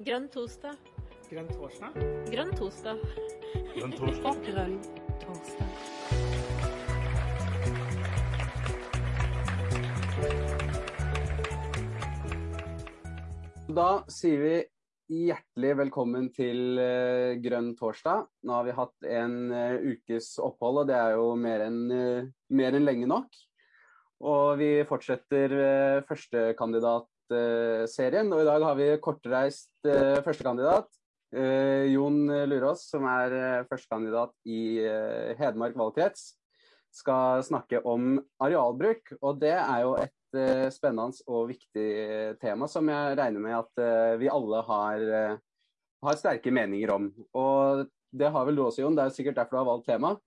Grønn torsdag. Grønn torsdag? Grønn torsdag. Grønn torsdag. Grønn torsdag. Da sier vi hjertelig velkommen til eh, Grønn torsdag. Nå har vi hatt en eh, ukes opphold, og det er jo mer enn eh, mer enn lenge nok. Og vi fortsetter uh, førstekandidatserien, og i dag har vi kortreist uh, førstekandidat. Uh, Jon Lurås, som er uh, førstekandidat i Hedmark valgkrets, skal snakke om arealbruk. Og det er jo et spennende og viktig tema som jeg regner med at vi alle har, har, sterke meninger om. Og det har vel du også, Jon. Det er sikkert derfor du har valgt temaet.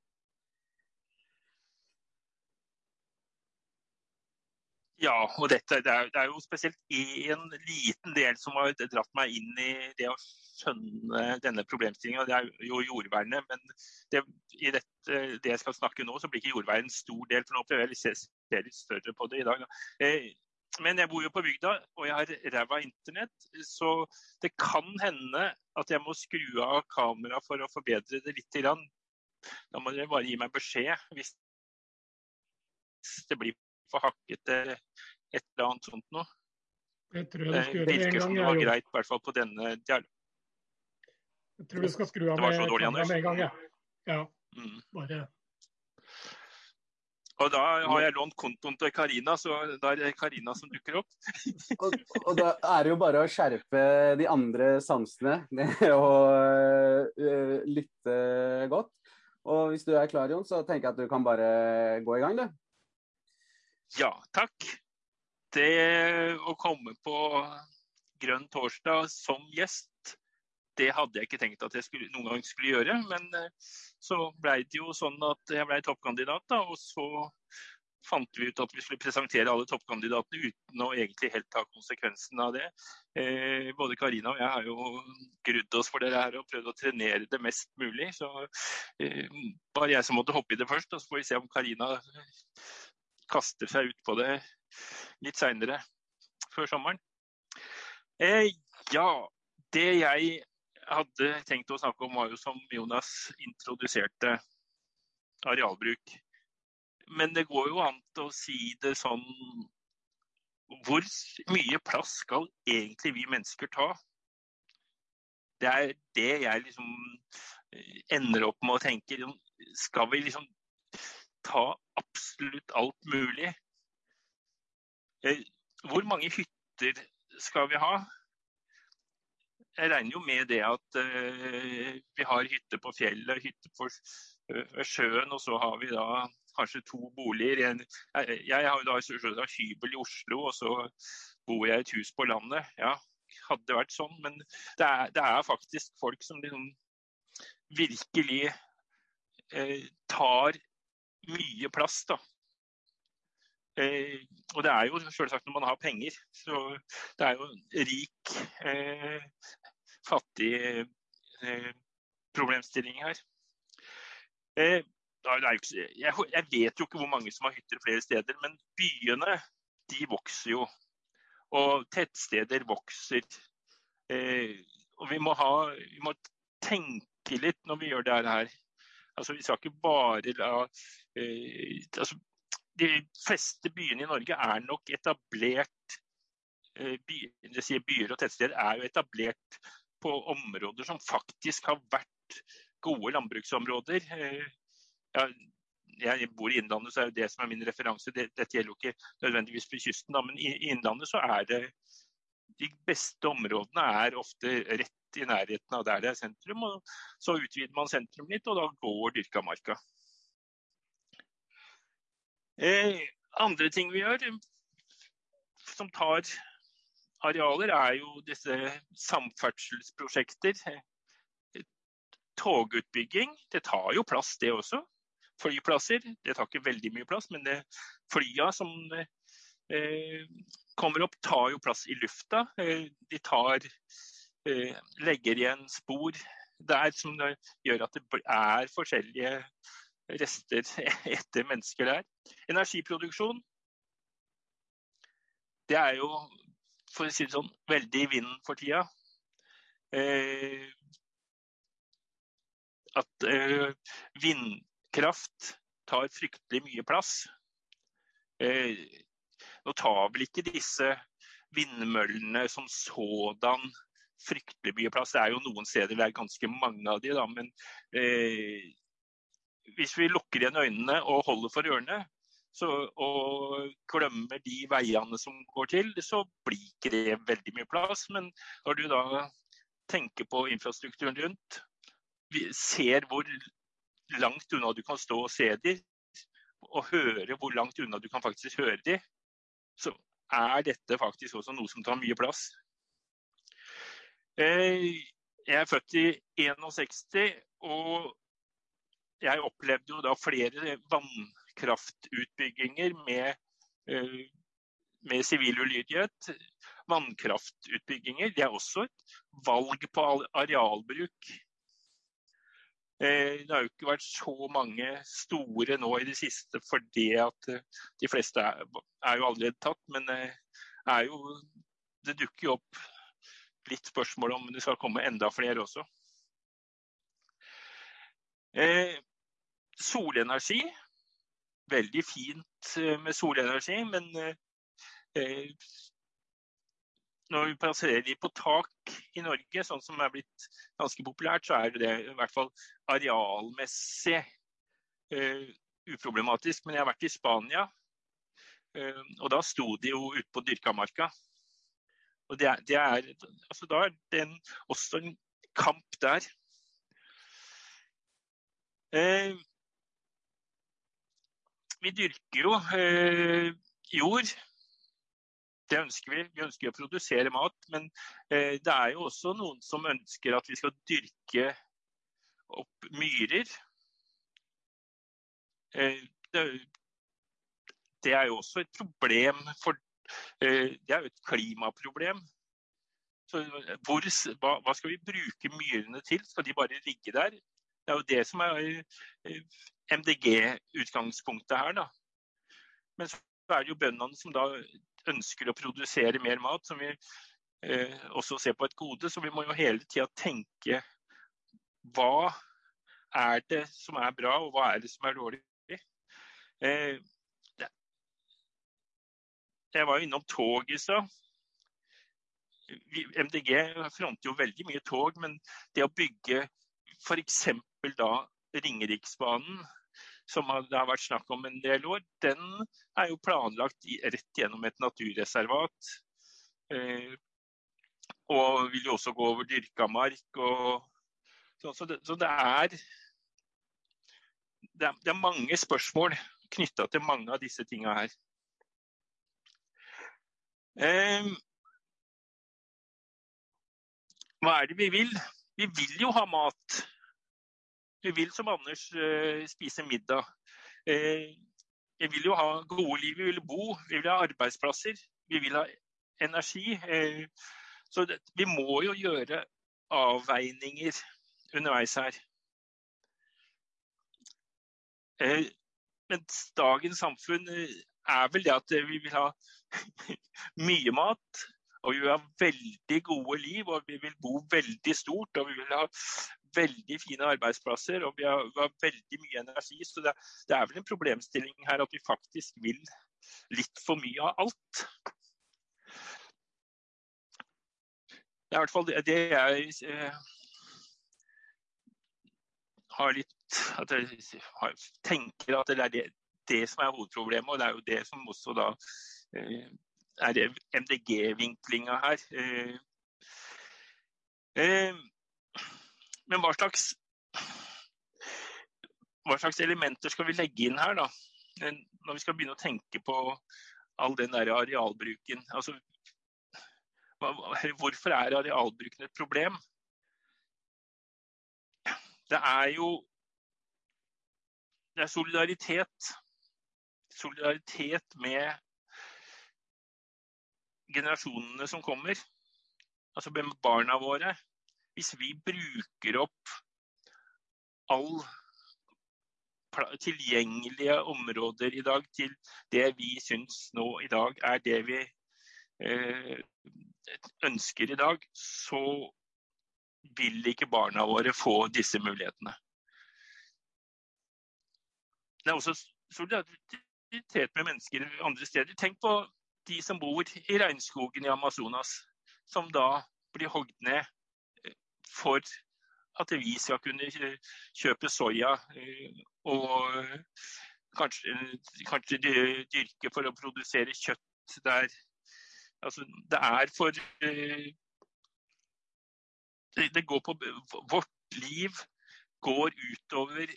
Ja, og dette, det, er, det er jo spesielt én liten del som har dratt meg inn i det å skjønne denne problemstillinga. Det er jo jordvernet. Men det, i dette, det jeg skal snakke nå, så blir ikke jordvern en stor del. For nå prøver jeg å litt større på det i dag. Eh, men jeg bor jo på bygda, og jeg har ræva internett. Så det kan hende at jeg må skru av kameraet for å forbedre det litt. Da må dere bare gi meg beskjed hvis det blir for hakkete et eller annet sånt noe. Jeg tror jeg skal det virker som det var greit, i hvert fall på denne Jeg tror du skal skru av med, dårlig, med en gang, ja. ja. Mm. Bare og da har jeg lånt kontoen til Karina, så da er det Karina som dukker opp. og, og, da er det jo bare å skjerpe de andre sansene og uh, lytte godt. Og hvis du er klar, Jon, så tenker jeg at du kan bare gå i gang, du. Ja, takk. Det å komme på Grønn torsdag som gjest, det hadde jeg ikke tenkt at jeg skulle, noen gang skulle gjøre. Men eh, så blei det jo sånn at jeg blei toppkandidat, da, og så fant vi ut at vi skulle presentere alle toppkandidatene uten å egentlig helt ta konsekvensen av det. Eh, både Karina og jeg har jo grudd oss for det her og prøvd å trenere det mest mulig. Så eh, bare jeg som måtte hoppe i det først, og så får vi se om Karina kaster seg ut på det litt seinere før sommeren. Eh, ja, det jeg hadde tenkt å snakke om, var jo som Jonas introduserte arealbruk. Men det går jo an å si det sånn Hvor mye plass skal egentlig vi mennesker ta? Det er det jeg liksom eh, ender opp med å tenke. Skal vi liksom ta absolutt alt mulig. Eh, hvor mange hytter skal vi ha? Jeg regner jo med det at uh, vi har hytte på fjellet, hytte på uh, sjøen, og så har vi da kanskje to boliger. Jeg, har jo da hybel i Oslo, og så bor jeg i et hus på landet. Ja, hadde det vært sånn, men det er, det er faktisk folk som liksom virkelig uh, tar mye plass. da. Eh, og det er jo selvsagt når man har penger. Så det er jo rik, eh, fattig eh, problemstilling her. Eh, jeg, vet jo ikke hvor mange som har hytter flere steder, men byene de vokser jo. Og tettsteder vokser. Eh, og vi må, ha, vi må tenke litt når vi gjør det her. Altså, Vi skal ikke bare la eh, altså, De fleste byene i Norge er nok etablert eh, by, sier Byer og tettsteder er jo etablert på områder som faktisk har vært gode landbruksområder. Eh, ja, jeg bor i Innlandet, så er det som er min referanse. Dette gjelder jo ikke nødvendigvis for kysten, da, men i Innlandet så er det de beste områdene er ofte rett i nærheten av der det er sentrum. og Så utvider man sentrum litt, og da går dyrka marka. Eh, andre ting vi gjør som tar arealer, er jo disse samferdselsprosjekter. Togutbygging. Det tar jo plass, det også. Flyplasser. Det tar ikke veldig mye plass, men det flya som eh, kommer opp, tar jo plass i lufta. Eh, de tar legger igjen spor der som gjør at det er forskjellige rester etter mennesker der. Energiproduksjon. Det er jo for å si det sånn, veldig i vinden for tida. eh, at eh, vindkraft tar fryktelig mye plass. Eh, nå tar vel ikke disse vindmøllene som sådan fryktelig mye plass. Det er jo noen steder det er ganske mange av de, da, men eh, hvis vi lukker igjen øynene og holder for ørene og glemmer de veiene som går til, så blir ikke det veldig mye plass. Men når du da tenker på infrastrukturen rundt, ser hvor langt unna du kan stå og se de, og høre hvor langt unna du kan faktisk høre de, så er dette faktisk også noe som tar mye plass. Eh, jeg er født i 61, og jeg opplevde jo da flere vannkraftutbygginger med, eh, med sivil ulydighet. Vannkraftutbygginger det er også et valg på arealbruk. Eh, det har jo ikke vært så mange store nå i det siste fordi at de fleste er, jo allerede tatt. Men jo, det dukker jo opp litt spørsmål om det skal komme enda flere også. Eh, solenergi. Veldig fint eh, med solenergi, men eh, når vi plasserer de på tak i Norge, sånn som er blitt ganske populært, så er det i hvert fall arealmessig eh, uproblematisk. Men jeg har vært i Spania, eh, og da sto de jo ute på dyrkamarka. Og det det er, altså da er det også en kamp der. Eh, vi dyrker jo eh, jord. Det ønsker vi. Vi ønsker å produsere mat. Men eh, det er jo også noen som ønsker at vi skal dyrke opp myrer. Eh, det, det, er jo også et problem for det er jo et klimaproblem. Så hvor, hva, hva, skal vi bruke myrene til? Skal de bare ligge der? Det er jo det som er eh, MDG-utgangspunktet her. da. Men så er det jo bøndene som da ønsker å produsere mer mat, som vi eh, også ser på et gode. Så vi må jo hele tida tenke hva er det som er bra, og hva er det som er dårlig. Eh, jeg var jo innom tog i stad. MDG fronter jo veldig mye tog, men det å bygge f.eks. da Ringeriksbanen, som det har vært snakk om en del år, den er jo planlagt rett gjennom et naturreservat. Eh, og vil jo også gå over dyrka mark. Og, så, så, det, så det, er, det er mange spørsmål knytta til mange av disse tinga her. Eh, hva er det vi vil? Vi vil jo ha mat. Vi vil som Anders eh, spise middag. Eh, vi vil jo ha gode liv, vi vil bo, vi vil ha arbeidsplasser. Vi vil ha energi. Eh, så det, vi må jo gjøre avveininger underveis her. Eh, men dagens samfunn eh, er vel det at vi vil ha mye mat. Og vi vil ha veldig gode liv, og vi vil bo veldig stort. Og vi vil ha veldig fine arbeidsplasser, og vi har, vi har veldig mye energi. Så det, det, er vel en problemstilling her at vi faktisk vil litt for mye av alt. Det er i hvert fall det, det jeg eh, har litt at jeg har, tenker at det er det, det som er hovedproblemet, og det er jo det som også da er det MDG-vinklinga her. Eh, eh, men hva slags, hva slags elementer skal vi legge inn her, da? Når vi skal begynne å tenke på all den der arealbruken. Altså, hvorfor er arealbruken et problem? Det er jo det er solidaritet. Solidaritet med generasjonene som kommer, altså barna våre, hvis vi bruker opp all tilgjengelige områder i dag til det vi syns nå i dag er det vi eh, ønsker i dag, så vil ikke barna våre få disse mulighetene. Det er også solidaritet med mennesker andre steder. Tenk på de som bor i regnskogen i Amazonas, som da blir hogd ned eh, for at vi skal kunne kjøpe soya eh, og kanskje, kanskje dyrke for å produsere kjøtt der. Altså, det er for eh, det, går på Vårt liv går utover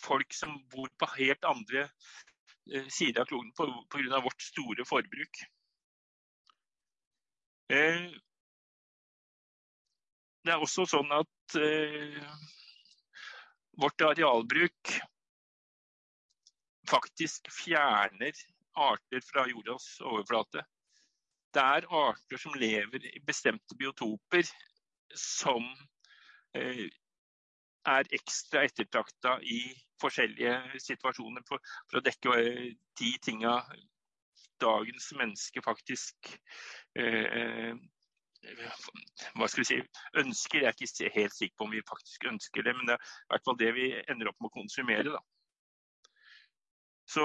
folk som bor på helt andre eh, sider av kloden pga. vårt store forbruk. Eh, det er også sånn at eh, vårt arealbruk faktisk fjerner arter fra jordas overflate. Det er arter som lever i bestemte biotoper som er ekstra ettertrakta i forskjellige situasjoner for, for, å dekke eh, de tinga dagens menneske faktisk eh, hva skal vi si, ønsker. Jeg er ikke helt sikker på om vi faktisk ønsker det, men det er i hvert fall det vi ender opp med å konsumere. Da. Så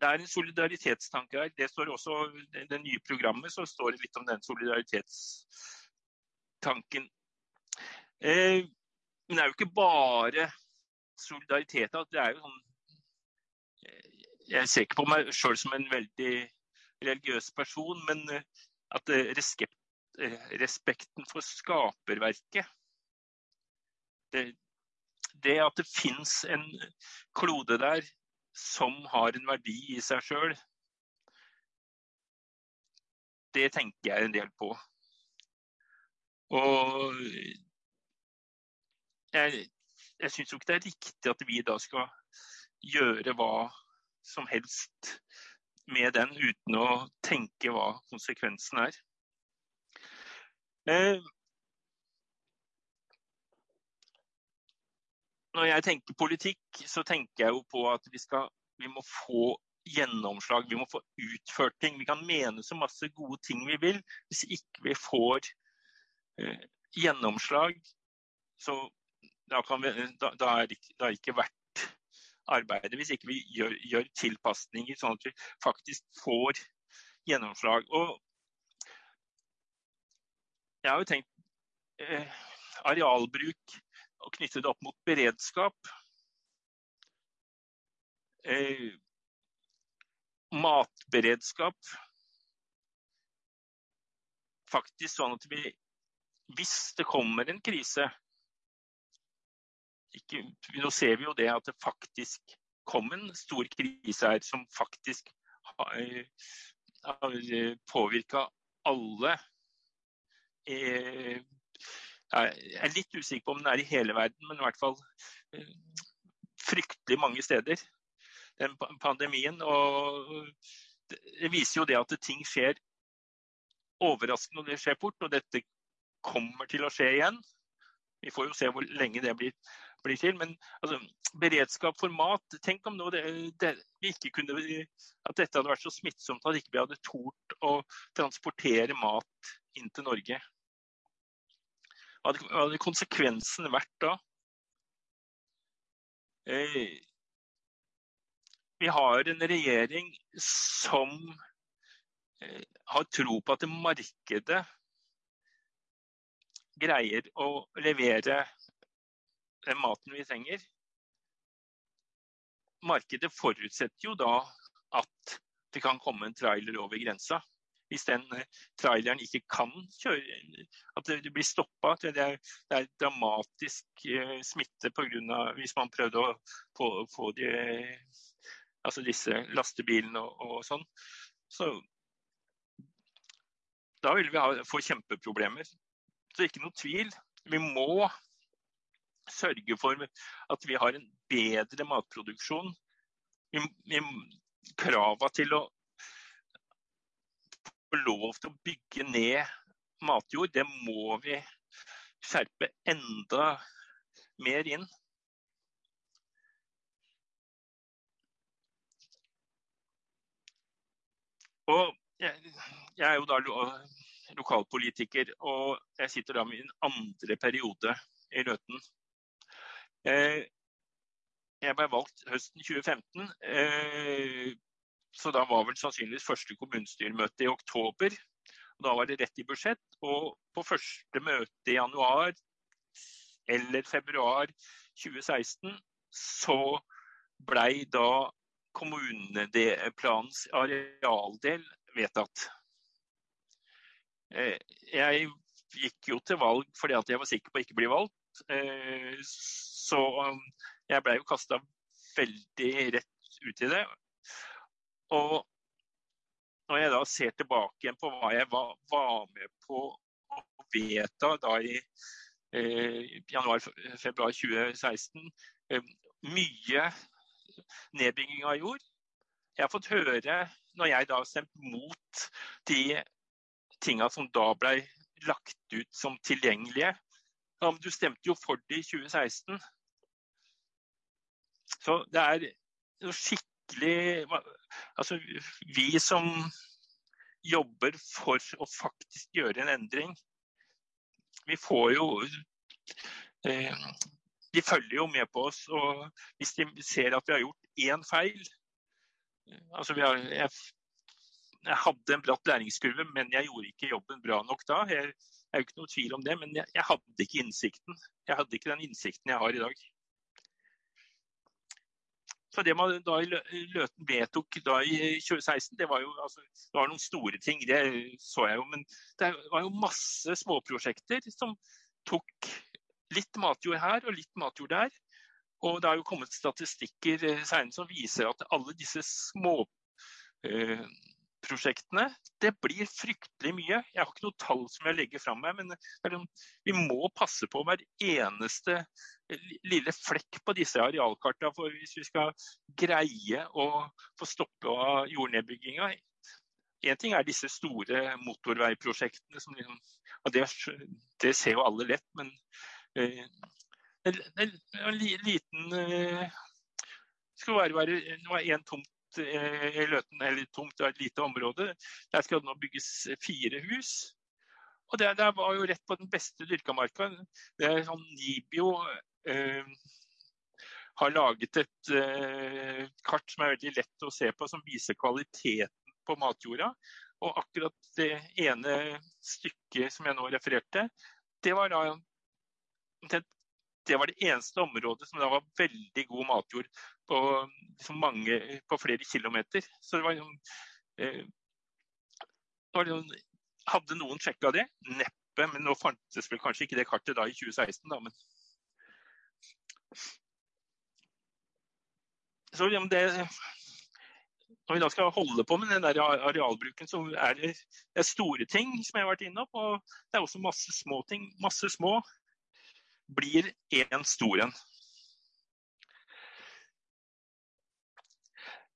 det er en solidaritetstanke her. Det står også I det nye programmet så står det litt om den solidaritetstanken. Eh, men det er jo ikke bare solidaritet. Det er jo sånn Jeg ser ikke på meg sjøl som en veldig religiøs person, men eh, at eh, respekt, eh, respekten for skaperverket det, det at det fins en klode der som har en verdi i seg sjøl, det tenker jeg en del på. Og jeg, jeg syns jo ikke det er riktig at vi da skal gjøre hva som helst med den uten å tenke hva konsekvensen er. Eh, når jeg tenker politikk, så tenker jeg jo på at vi, skal, vi må få gjennomslag. Vi må få utført ting. Vi kan mene så masse gode ting vi vil. Hvis ikke vi får eh, gjennomslag, så da, vi, da, da er det ikke verdt arbeidet hvis ikke vi gjør, gjør tilpasninger, sånn at vi faktisk får gjennomslag. Og jeg har jo tenkt eh, arealbruk og knytte det opp mot beredskap. Eh, matberedskap. Faktisk sånn at vi, hvis det kommer en krise, ikke, Nå ser vi jo det at det faktisk kom en stor krise her som faktisk har, har påvirka alle. Jeg er litt usikker på om den er i hele verden, men i hvert fall eh, fryktelig mange steder. Den pandemien. Og det viser jo det at ting skjer overraskende og det skjer fort. Og dette kommer til å skje igjen. Vi får jo se hvor lenge det blir blir til. Men altså, beredskap for mat Tenk om det, det, vi ikke kunne, at dette hadde vært så smittsomt at ikke vi hadde tort å transportere mat inn til Norge. Hva hadde, hadde konsekvensen vært da? Eh, vi har en regjering som eh, har tro på at markedet greier å levere den maten vi trenger. Markedet forutsetter jo da at det kan komme en trailer over grensa. Hvis den eh, traileren ikke kan kjøre, at det blir stoppa. Det, det, er dramatisk eh, smitte av hvis man prøvde å få, få de, altså disse lastebilene og, og sånn. Så da vil vi ha, få kjempeproblemer. Så ikke noe tvil. Vi må sørge for at vi har en bedre matproduksjon. Vi, vi, krava til å få lov til å bygge ned matjord, det må vi skjerpe enda mer inn. Og jeg, jeg er jo da lokalpolitiker, og jeg sitter da med min andre periode i Løten. Eh, jeg ble valgt høsten 2015, eh, så da var vel sannsynligvis første kommunestyremøte i oktober. Og da var det rett i budsjett. Og på første møte i januar eller februar 2016 så blei da kommuneplanens arealdel vedtatt. Eh, jeg gikk jo til valg fordi jeg var sikker på å ikke bli valgt. Så um, jeg blei jo kasta veldig rett ut i det. Og når jeg da ser tilbake igjen på hva jeg var, var med på å vedta da i eh, januar-februar 2016, eh, mye nedbygging av jord. Jeg har fått høre, når jeg da har stemt mot de tinga som da ble lagt ut som tilgjengelige ja, men Du stemte jo for det i 2016. Så det er noe skikkelig Altså, vi som jobber for å faktisk gjøre en endring, vi får jo eh, De følger jo med på oss. Og hvis de ser at vi har gjort én feil altså har, jeg, jeg, hadde en bratt læringskurve, men jeg gjorde ikke jobben bra nok da. Jeg, jeg er jo ikke noe tvil om det, men jeg, jeg hadde ikke innsikten. Jeg hadde ikke den innsikten jeg har i dag. Så det man da Løten vedtok da i 2016, det var jo altså, det var noen store ting. Det så jeg jo. Men det var jo masse småprosjekter som tok litt matjord her og litt matjord der. Og det har jo kommet statistikker eh, senere som viser at alle disse små eh, prosjektene, det blir fryktelig mye. Jeg har ikke noe tall som jeg legger fram meg, men sånn, vi må passe på hver eneste lille flekk på disse arealkartene for hvis vi skal greie å få stoppe av jordnedbygginga. Én ting er disse store motorveiprosjektene, som liksom, det, det, ser jo alle lett, men eh, en, en, liten eh, skal være, være, Det var én tomt i Løten, eller tomt, et lite område. Der skal det nå bygges fire hus. Og det der var jo rett på den beste dyrka marka. Det sånn Nibio eh, har laget et eh, kart som er veldig lett å se på, som viser kvaliteten på matjorda. Og akkurat det ene stykket som jeg nå refererte, det var da det var det eneste området som da var veldig god matjord på, liksom mange, på flere kilometer. Så det var liksom, eh, liksom Hadde noen sjekka det? Neppe. Men nå fantes vel kanskje ikke det kartet da i 2016, da. Men så det, når vi da skal holde på med den der arealbruken, så er det, det er store ting som jeg har vært innom. Og det er også masse små ting. Masse små blir en stor en.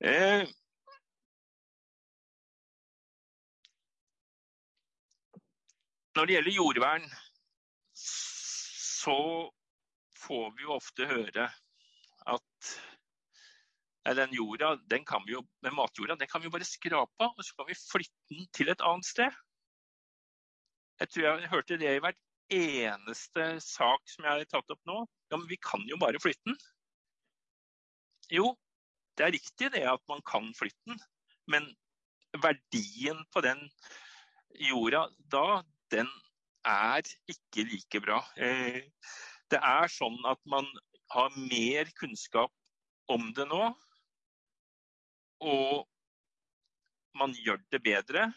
Eh, når det gjelder jordvern, så får vi jo ofte høre at den jorda, den kan vi jo, med matjorda den kan vi jo bare skrape av, og så kan vi flytte den til et annet sted. Jeg tror jeg hørte det i hvert eneste sak som jeg har tatt opp nå. Ja, men vi kan jo bare flytte den. Jo, det er riktig det at man kan flytte den, men verdien på den jorda da, den er ikke like bra. Eh, det er sånn at man har mer kunnskap om det nå, og man gjør det bedre.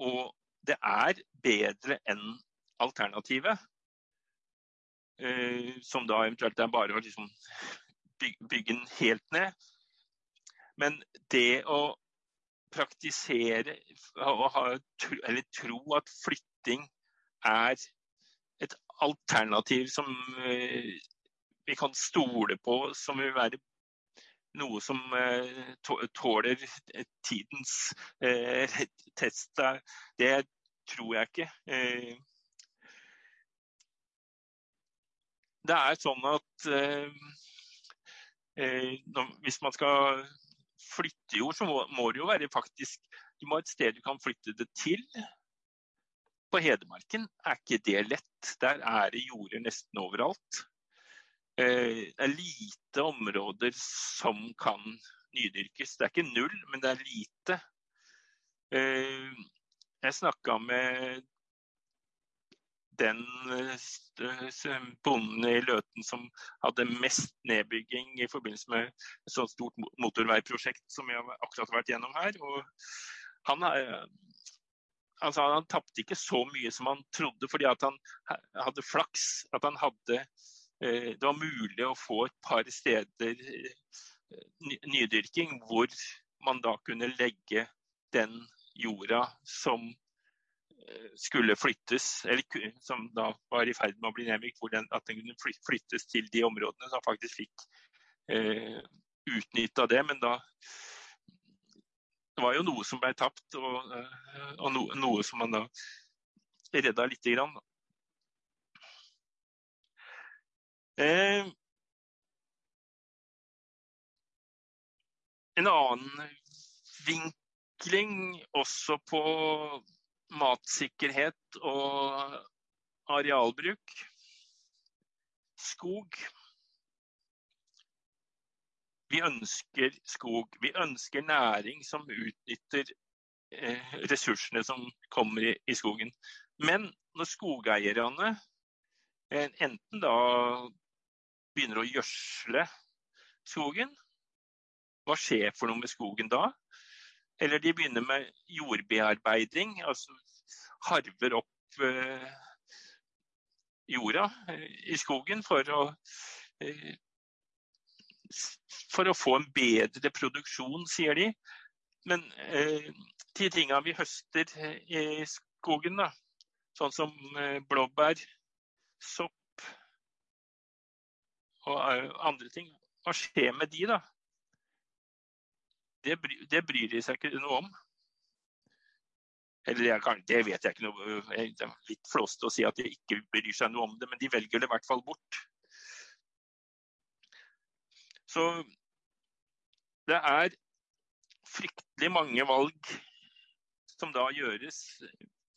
Og det er bedre enn alternativet, eh, som da eventuelt er bare å liksom bygge den helt ned. Men det å praktisere eller tro at flytting er et alternativ som eh, vi kan stole på, som vil være noe som eh, tåler tidens test, det tror jeg ikke. Det er sånn at Eh, hvis man skal flytte jord, så må, må, det jo være faktisk Du må ha et sted du kan flytte det til. på Hedmarken er ikke det lett. Der er det jorder nesten overalt. Det er lite områder som kan nydyrkes. Det er ikke null, men det er lite. Jeg snakka med den bonden i Løten som hadde mest nedbygging i forbindelse med et sånt stort motorveiprosjekt som vi har akkurat vært gjennom her. Og han, altså, han tapte ikke så mye som han trodde, fordi han hadde flaks. At han hadde Det var mulig å få et par steder nydyrking hvor man da kunne legge den jorda som skulle flyttes, eller som da var i ferd med å bli nedbygd, at den kunne flyttes til de områdene som faktisk fikk eh, utnytta det. Men da det var jo noe som ble tapt, og, eh, og no, noe som man da redda lite grann. Eh, en annen vinkling også på matsikkerhet og arealbruk. Skog. Vi ønsker skog. Vi ønsker næring som utnytter eh, ressursene som kommer i, skogen. Men når skogeierne eh, enten da begynner å gjødsle skogen, hva skjer for noe med skogen da? Eller de begynner med jordbearbeiding, altså harver opp eh, jorda eh, i skogen for å, eh, for å få en bedre produksjon, sier de. Men eh, de tinga vi høster eh, i skogen, da, sånn som eh, blåbær, sopp og andre ting, hva skjer med de da? Det, det bryr de seg ikke noe om. Eller kan, det vet jeg ikke noe Det er litt flåste å si at de ikke bryr seg noe om det, men de velger det i hvert fall bort. Så det er fryktelig mange valg som da gjøres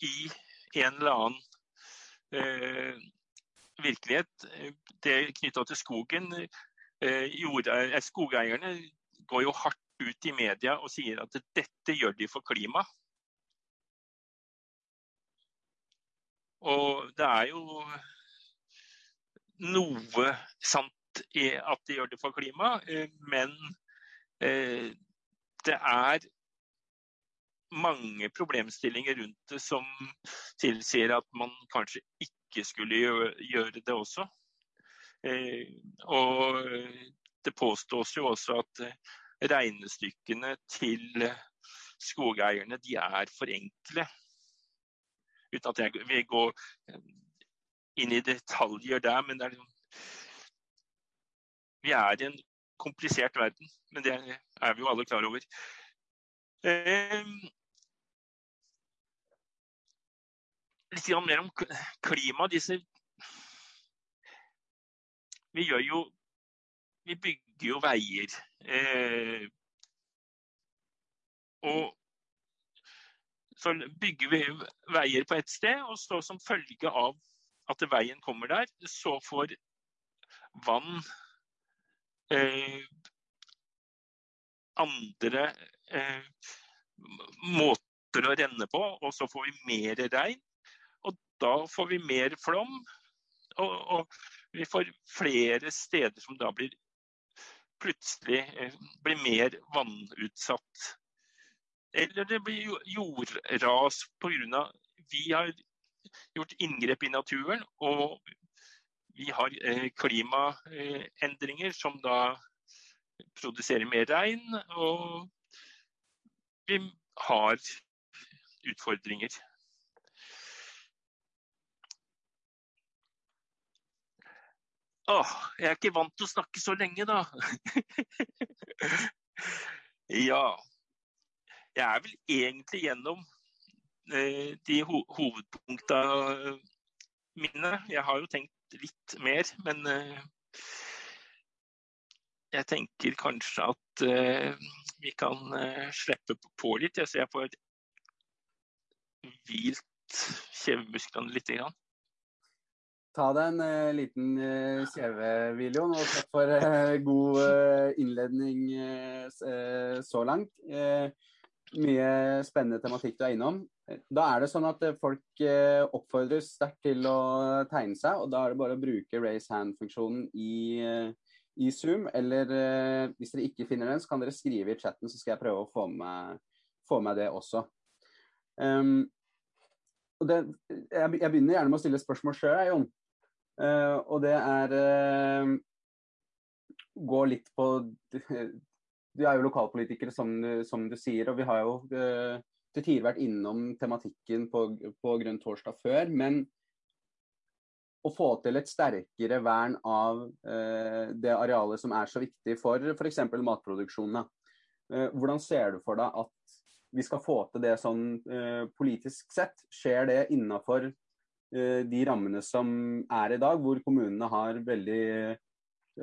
i en eller annen eh, virkelighet. Det knytta til skogen. Eh, jord, skogeierne går jo hardt ut i media og sier at dette gjør de for klima. Og det er jo noe sant i at de gjør det for klima, eh, men eh, det er mange problemstillinger rundt det som tilsier at man kanskje ikke skulle gjøre det også. Eh, og det påstås jo også at regnestykkene til skogeierne de er for enkle. Uten at jeg vil gå inn i detaljer der, men det er liksom, vi er i en komplisert verden. Men det er vi jo alle klar over. Eh, litt mer om klima. Disse Vi gjør jo Vi bygger jo veier Eh, og så bygger vi veier på ett sted, og så som følge av at veien kommer der, så får vann eh, andre eh, måter å renne på, og så får vi mer regn. Og da får vi mer flom, og, og vi får flere steder som da blir plutselig eh, blir mer vannutsatt. Eller det blir jordras pga. vi har gjort inngrep i naturen. Og vi har eh, klimaendringer som da produserer mer regn. Og vi har utfordringer. Åh, jeg er ikke vant til å snakke så lenge, da. ja. Jeg er vel egentlig gjennom eh, de ho hovedpunkta mine. Jeg har jo tenkt litt mer, men eh, jeg tenker kanskje at eh, vi kan eh, slippe på litt, så jeg får hvilt kjevemusklene litt. Grann. Ta deg en uh, liten uh, kjeve, og takk for uh, god innledning så langt. mye spennende tematikk du er innom. Da er det sånn at folk oppfordres sterkt til å tegne seg, og da er det bare å bruke raise hand-funksjonen i, i, Zoom. Eller hvis dere ikke finner den, så kan dere skrive i chatten, så skal jeg prøve å få med, få med det også. Um, det, jeg, begynner gjerne med å stille spørsmål sjøl. Uh, og det er uh, Gå litt på Du er jo lokalpolitikere, som, som, du sier, og vi har jo uh, til tider vært innom tematikken på, på Grønn torsdag før. Men å få til et sterkere vern av det arealet som er så viktig for f.eks. matproduksjonen. hvordan ser du for deg at vi skal få til det sånn politisk sett? Skjer det innafor Eh, de rammene som er i dag, hvor kommunene har veldig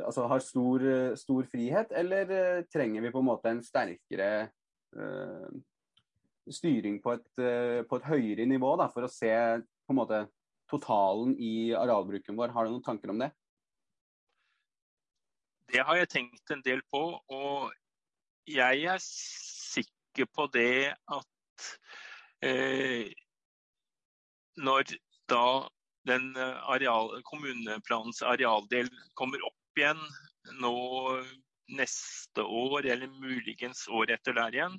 altså har stor, stor frihet, eller eh, trenger vi på en måte en sterkere styring på et, på et, høyere nivå da, for å se på en måte totalen i arealbruken vår? Har du noen tanker om det? Det har jeg tenkt en del på, og jeg er sikker på det at eh, når da den eh, areal, kommuneplanens arealdel kommer opp igjen nå neste år, eller muligens året etter der igjen,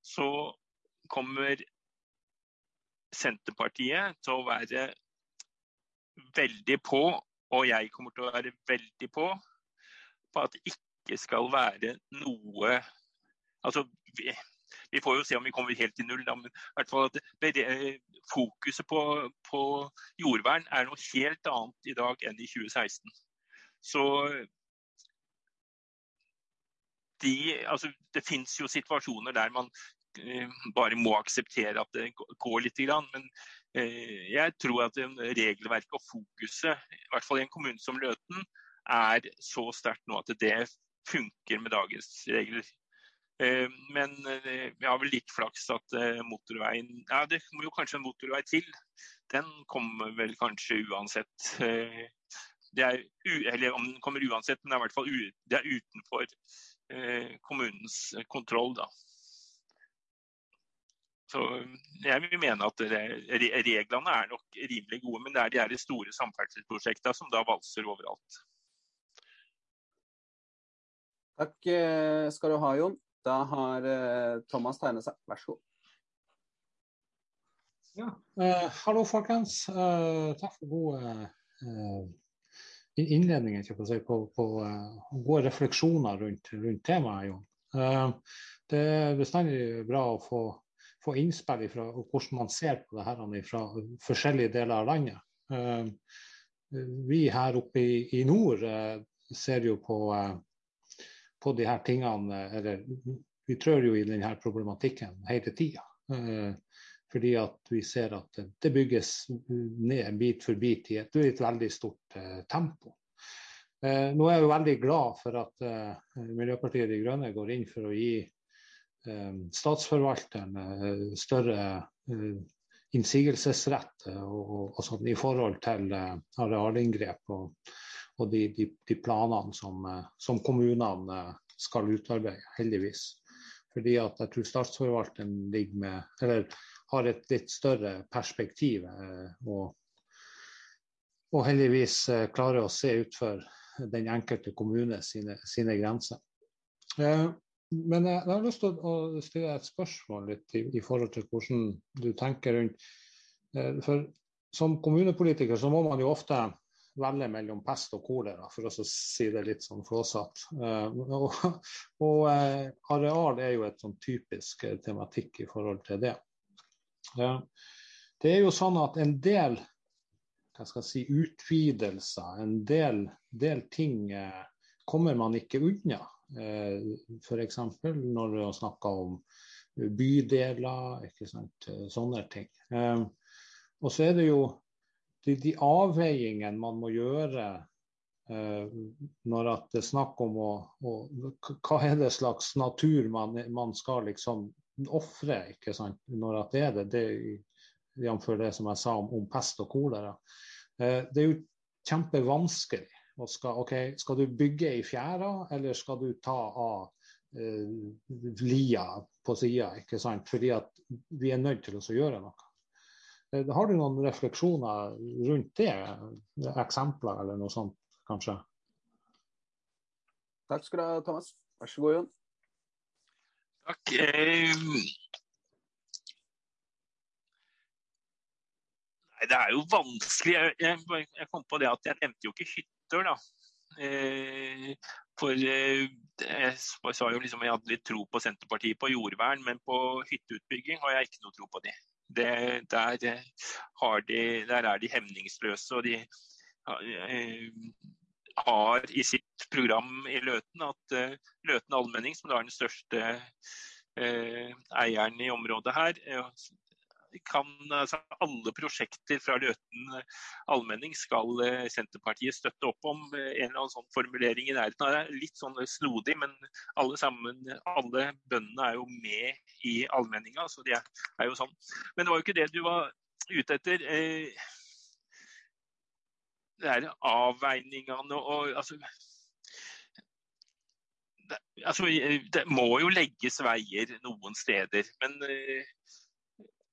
så kommer Senterpartiet til å være veldig på, og jeg kommer til å være veldig på, på at det ikke skal være noe Altså, vi får jo se om vi kommer helt til null, da, men hvert fall at det, fokuset på, på, jordvern er noe helt annet i dag enn i 2016. Så de, altså, det fins jo situasjoner der man eh, bare må akseptere at det går litt. Men eh, jeg tror at regelverket og fokuset, i hvert fall i en kommune som Løten, er så sterkt nå at det funker med dagens regler. Eh, men eh, vi har vel litt flaks at eh, motorveien Ja, det må jo kanskje en motorvei til. Den kommer vel kanskje uansett. Det er, eller om den kommer uansett, men det er i hvert fall det er utenfor kommunens kontroll, da. Så jeg vil mene at reglene er nok rimelig gode, men det er de store samferdselsprosjektene som da valser overalt. Takk skal du ha, Jon. Da har eh, Thomas tegnet seg. Vær så god. Ja, Uh, hallo folkens. Uh, takk for gode uh, innledninger på, på uh, gode refleksjoner rundt, rundt temaet. Jon. Det er bestandig bra å få, få innspill fra hvordan man ser på det her fra forskjellige deler av landet. Vi her oppe i, i nord ser jo på på de her tingene Eller vi trør jo i denne problematikken hele tida. Eh, fordi at vi ser at det bygges ned bit for bit i et, et veldig stort eh, tempo. Eh, nå er jeg jo veldig glad for at Miljøpartiet De Grønne går inn for å gi statsforvalteren større innsigelsesrett og, og, sånn i forhold til arealinngrep og, og de, de, de planene som, eh, som, kommunene eh, skal utarbeide, heldigvis. Fordi at jeg tror statsforvalteren med, har et litt større perspektiv. Eh, og, og heldigvis klarer å se utfor den enkelte kommune sine, sine grenser. Men jeg, har lyst til å stille et spørsmål litt i, i forhold til hvordan du tenker rundt For som kommunepolitiker så må man jo ofte velge mellom pest og kolera, for å si det litt sånn flåsatt. Uh, og, og uh, areal er jo et sånn typisk uh, tematikk i forhold til det. det er jo sånn at en del hva skal jeg si, utvidelser, en del, del ting kommer man ikke unna. F.eks. når vi snakka om bydeler, ikke sant? sånne ting. og så er det jo de, de avveiningene man må gjøre eh, når det er snakk om å, å, Hva er det slags natur man, man skal liksom ofre, ikke sant. Når det er det. det jf. det som jeg sa om, om pest og kolera. Eh, det er jo kjempevanskelig. Og skal, okay, skal du bygge i fjæra, eller skal du ta av eh, lia på sida? Fordi at vi er nødt til å gjøre noe. Eh, har du noen refleksjoner rundt det? Eksempler eller noe sånt, kanskje? Takk skal du ha, Thomas. Vær så god, Jon. Takk. Eh, Nei, det er jo vanskelig. Jeg, jeg, jeg, kom på det at jeg nevnte jo ikke hytter, da. Eh, for jeg sa jo liksom jeg hadde litt tro på Senterpartiet på jordvern, men på hytteutbygging har jeg ikke noe tro på det. Det der, de, der, er de hemningsløse. og de eh, har i sitt program i Løten at uh, Løten allmenning, som er den største eieren i området her, kan, altså, alle prosjekter fra Løten eh, allmenning skal eh, Senterpartiet støtte opp om. Eh, en eller annen sånn formulering i nærheten det. Litt sånn snodig, men alle sammen, alle bøndene er jo med i allmenninga. Så det er jo sånn. Men det var jo ikke det du var ute etter. Det er avveiningene og altså altså, det må jo legges veier noen steder. Men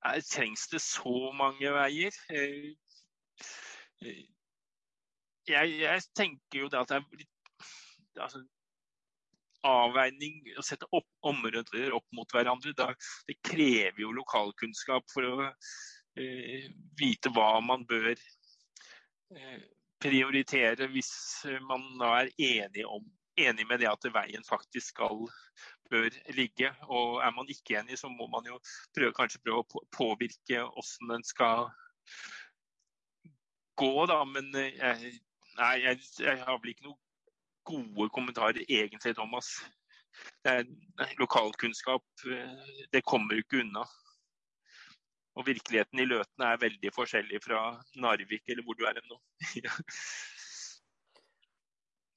er, trengs det så mange veier? Eh, eh, jeg, jeg tenker jo det at det er litt altså, avveining å sette opp områder opp mot hverandre. Da, det krever jo lokalkunnskap for å eh, vite hva man bør eh, prioritere hvis man da er enig, om, enig med det at veien faktisk skal bør ligge. Og er man ikke enig, så må man jo prøve, kanskje prøve å påvirke hvordan den skal gå, da. Men eh, jeg, nei, jeg, jeg har vel ikke noen gode kommentarer egentlig, Thomas. Det er, lokalkunnskap, eh, det kommer ikke unna. Og virkeligheten i Løten er veldig forskjellig fra Narvik eller hvor du er nå.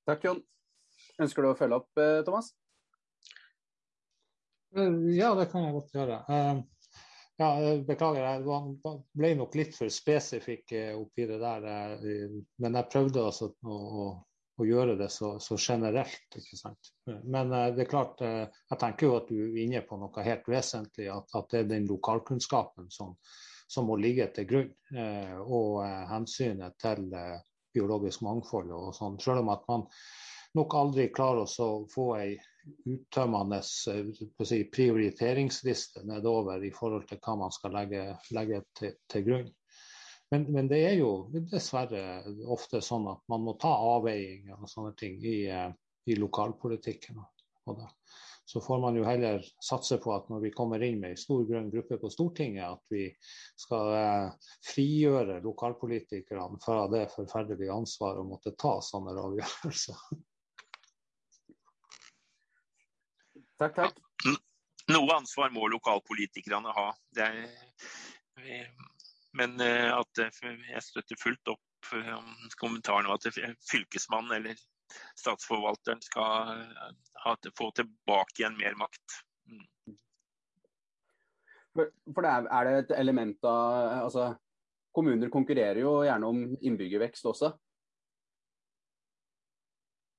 Takk, Jon. Ønsker du å følge opp, eh, Thomas? Eh, ja, det kan jeg godt gjøre. Eh, ja, beklager, jeg ble nok litt for spesifikk eh, oppi det der. Men jeg prøvde altså å, å, å gjøre det så, så, generelt. ikke sant? Men det er klart, jeg tenker jo at du er inne på noe helt vesentlig. At, at det er den lokalkunnskapen som, som må ligge til grunn. Og hensynet til biologisk mangfold og sånn. Selv om at man nok aldri klarer å få ei uttømmende eh, si, prioriteringsliste nedover i forhold til hva man skal legge, legge til, til, grunn. Men, men, det er jo dessverre ofte sånn at man må ta avveiinger og sånne ting i, eh, i lokalpolitikken. Så får man jo heller satse på at når vi kommer inn med en stor grønn gruppe på Stortinget, at vi skal eh, frigjøre lokalpolitikerne fra det forferdelige ansvaret å måtte ta sånne avgjørelser. Takk, takk. Noe ansvar må lokalpolitikerne ha. Er, men eh, at jeg støtter fullt opp eh, kommentaren om at fylkesmannen eller statsforvalteren skal eh, ha, få tilbake igjen mer makt. Mm. For, for det er, er, det et element av altså, Kommuner konkurrerer jo gjerne om innbyggervekst også.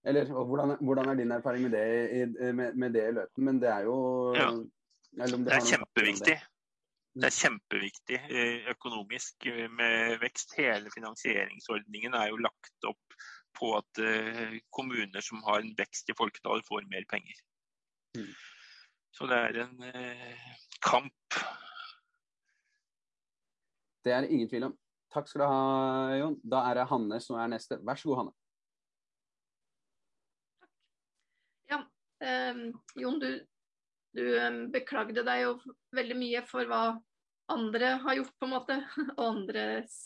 Eller hvordan, hvordan, er din erfaring med det, med, med det, i Løten? Men det er jo ja. Det er kjempeviktig. Det er kjempeviktig eh, økonomisk eh, med vekst. Hele finansieringsordningen er jo lagt opp på at eh, kommuner som har en vekst i folketallet, får mer penger. Mm. Så det er en kamp. Det er det ingen tvil om. Takk skal du ha, Jon. Da er det Hanne som er neste. Vær så god, Hanne. Um, Jon, du, du um, beklagde deg jo veldig mye for hva andre har gjort, på en måte. Og andres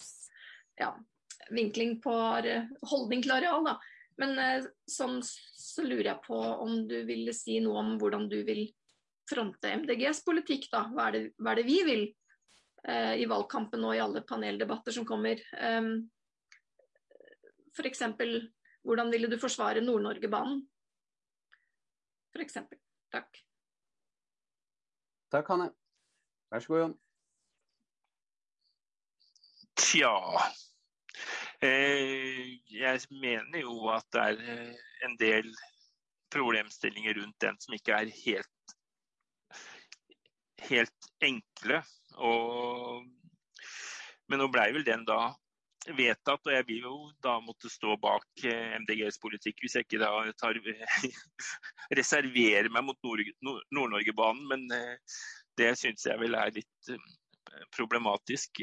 ja, vinkling på holdning til areal. Da. Men uh, sånn så lurer jeg på om du ville si noe om hvordan du vil fronte MDGs politikk. da. Hva er det, hva er det vi vil eh, i valgkampen og i alle paneldebatter som kommer? Um, F.eks. hvordan ville du forsvare Nord-Norge-banen? f.eks. Takk. Takk, Hanne. Vær så god, Jon. Tja. Eh, jeg mener jo at det er eh, en del problemstillinger rundt den som ikke er helt, helt enkle. Og, men nå blei vel den da vedtatt, og jeg vil jo da måtte stå bak eh, MDGs politikk hvis jeg ikke da tar, reserverer meg mot Nord-Norge-banen. Men eh, det syns jeg vel er litt eh, problematisk.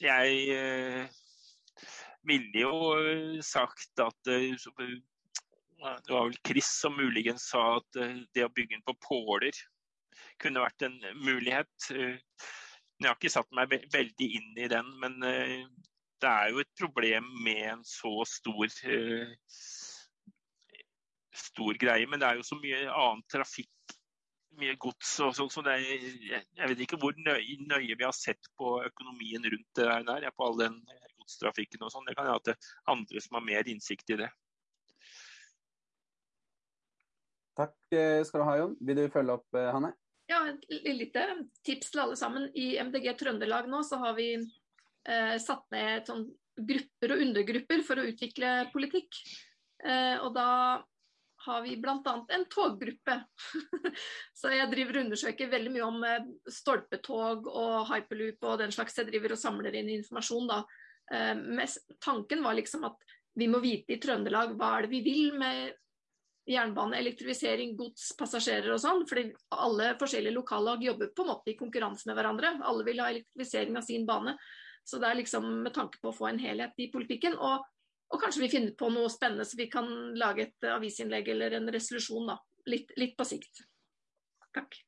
Jeg ville jo sagt at det var vel Chris som muligens sa at det å bygge den på påler kunne vært en mulighet. Jeg har ikke satt meg veldig inn i den, men eh, det er jo et problem med en så stor, eh, stor greie. Men det er jo så mye annen trafikk, mye gods og sånn. Så er, jeg vet ikke hvor nøye, nøye, vi har sett på økonomien rundt det der, på all den godstrafikken og sånn. Det kan at det er andre som har mer innsikt i det. Takk eh, skal du ha, Jon. Vil du følge opp, Hanne? Ja, et lite tips til alle sammen. I MDG Trøndelag nå så har vi eh, satt ned sånn grupper og undergrupper for å utvikle politikk. Eh, og da har vi bl.a. en toggruppe. så jeg driver og undersøker veldig mye om eh, stolpetog og hyperloop og den slags. Jeg driver og samler inn informasjon da. Eh, tanken var liksom at vi må vite i Trøndelag hva er det vi vil med jernbane, elektrifisering, gods, passasjerer og sånn. fordi alle forskjellige lokallag jobber på en måte i konkurranse med hverandre. Alle vil ha elektrifisering av sin bane. Så det er liksom med tanke på å få en helhet i politikken. Og, og kanskje vi finner på noe spennende så vi kan lage et avisinnlegg eller en resolusjon da. Litt, litt på sikt. Takk.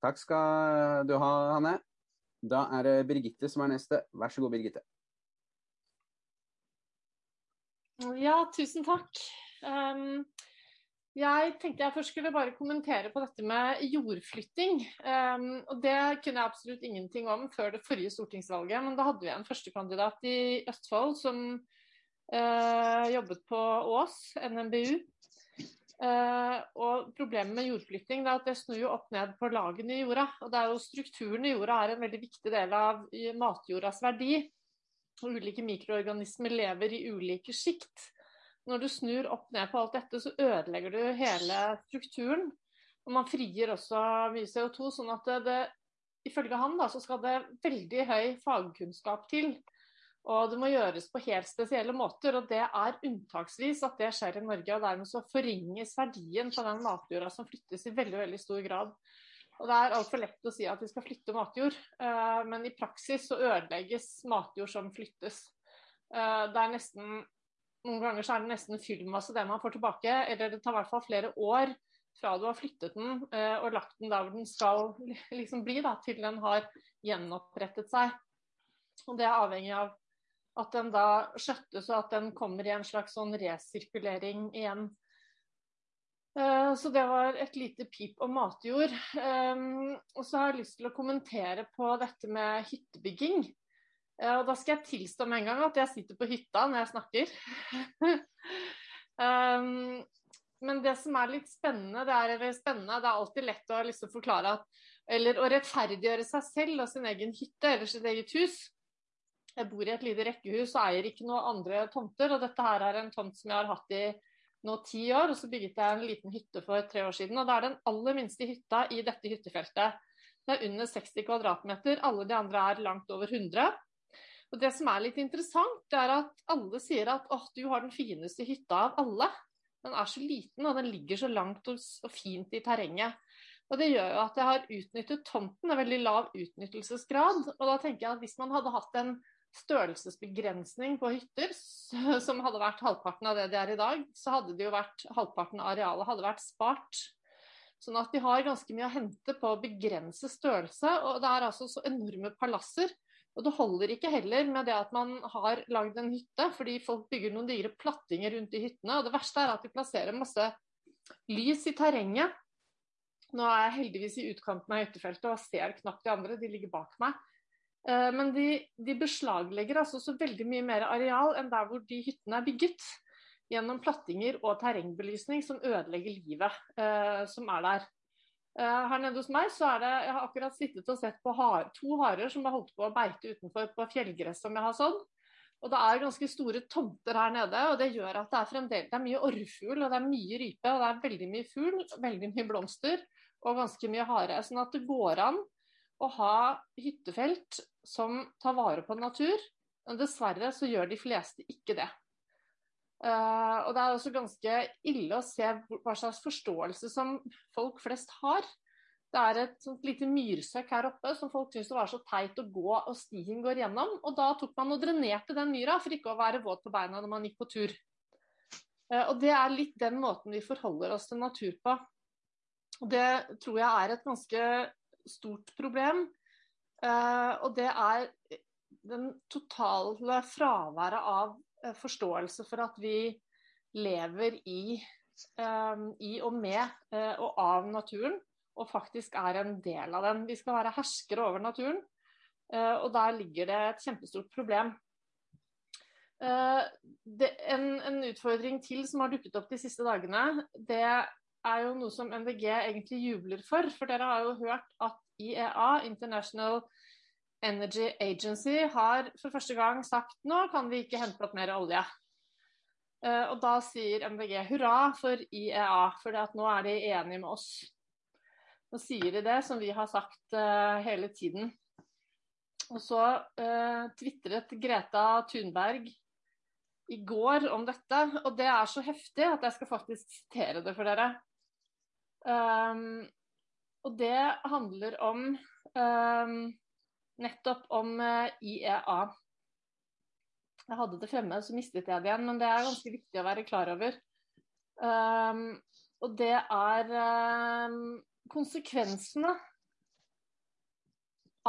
Takk skal du ha, Hanne. Da er det Birgitte som er neste. Vær så god, Birgitte. Ja, tusen takk. Um, jeg tenkte jeg først skulle bare kommentere på dette med jordflytting. Um, og Det kunne jeg absolutt ingenting om før det forrige stortingsvalget. Men da hadde vi en førstekandidat i Østfold som uh, jobbet på Ås, NMBU. Uh, eh, og Problemet med jordflytting er at det snur jo opp ned på lagene i jorda. og det er jo Strukturen i jorda er en veldig viktig del av matjordas verdi. Og Ulike mikroorganismer lever i ulike sjikt når du snur opp ned på alt dette, så ødelegger du hele strukturen. Og man frigir også mye CO2, sånn at det, ifølge han da, så skal det veldig høy fagkunnskap til. Og det må gjøres på helt spesielle måter, og det er unntaksvis at det skjer i Norge. og Dermed så forringes verdien på den matjorda som flyttes i veldig veldig stor grad. Og Det er altfor lett å si at vi skal flytte matjord, eh, men i praksis så ødelegges matjord som flyttes. Eh, det er nesten noen ganger så er det nesten fyllmasse det man får tilbake. Eller det tar i hvert fall flere år fra du har flyttet den eh, og lagt den der hvor den skal liksom bli, da, til den har gjenopprettet seg. Og Det er avhengig av at den da skjøttes og at den kommer i en slags sånn resirkulering igjen. Eh, så det var et lite pip om matjord. Eh, og så har jeg lyst til å kommentere på dette med hyttebygging. Og da skal jeg tilstå med en gang at jeg sitter på hytta når jeg snakker. um, men det som er litt spennende, det er, spennende, det er alltid lett å liksom forklare at Eller å rettferdiggjøre seg selv og sin egen hytte eller sitt eget hus. Jeg bor i et lite rekkehus og eier ikke noen andre tomter. Og dette her er en tomt som jeg har hatt i nå ti år. Og så bygget jeg en liten hytte for tre år siden. Og det er den aller minste hytta i dette hyttefeltet. Det er under 60 kvadratmeter. Alle de andre er langt over 100. Og Det som er litt interessant, det er at alle sier at åh, du har den fineste hytta av alle. Den er så liten, og den ligger så langt og fint i terrenget. Og Det gjør jo at jeg har utnyttet tomten, en veldig lav utnyttelsesgrad. Og da tenker jeg at Hvis man hadde hatt en størrelsesbegrensning på hytter, som hadde vært halvparten av det de er i dag, så hadde det jo vært halvparten av arealet hadde vært spart. Sånn at de har ganske mye å hente på å begrense størrelse. Og det er altså så enorme palasser og det holder ikke heller med det at man har lagd en hytte, fordi folk bygger noen dyre plattinger rundt i hyttene. Og det verste er at de plasserer masse lys i terrenget. Nå er jeg heldigvis i utkanten av hyttefeltet og ser knapt de andre, de ligger bak meg. Eh, men de, de, beslaglegger altså så veldig mye mer areal enn der hvor de hyttene er bygget. Gjennom plattinger og terrengbelysning som ødelegger livet eh, som er der. Uh, her nede hos meg så er det Jeg har akkurat sittet og sett på har, to harer som har holdt på å beite utenfor på fjellgress som jeg har sådd. Og det er ganske store tomter her nede, og det gjør at det er fremdeles det er mye orrfugl, og det er mye rype, og det er veldig mye fugl, veldig mye blomster og ganske mye hare. Sånn at det går an å ha hyttefelt som tar vare på natur. Men dessverre så gjør de fleste ikke det. Uh, og det er også ganske ille å se hva slags forståelse som folk flest har. Det er et sånt lite myrsøkk her oppe som folk syntes det var så teit å gå og stien går gjennom. Og da tok man og drenerte den myra for ikke å være våt på beina når man gikk på tur. Uh, og det er litt den måten vi forholder oss til natur på. Og det tror jeg er et ganske stort problem. Uh, og det er den totale fraværet av Eh, forståelse for at vi lever i, um, i og med uh, og av naturen, og faktisk er en del av den. Vi skal være herskere over naturen, og der ligger det et kjempestort problem. Det, en, en, utfordring til som har dukket opp de siste dagene, det er jo noe som MDG egentlig jubler for. For dere har jo hørt at IEA, International Energy Agency har for første gang sagt nå kan vi ikke hente opp mer olje. Uh, og da sier MDG hurra for IEA, for nå er de enige med oss. Nå sier de det som vi har sagt uh, hele tiden. Og så uh, tvitret Greta Thunberg i går om dette, og det er så heftig at jeg skal faktisk sitere det for dere. Um, og det handler om um, nettopp om eh, IEA. Jeg hadde det fremme, så mistet jeg det igjen, men det er ganske viktig å være klar over. Um, og det er um, konsekvensene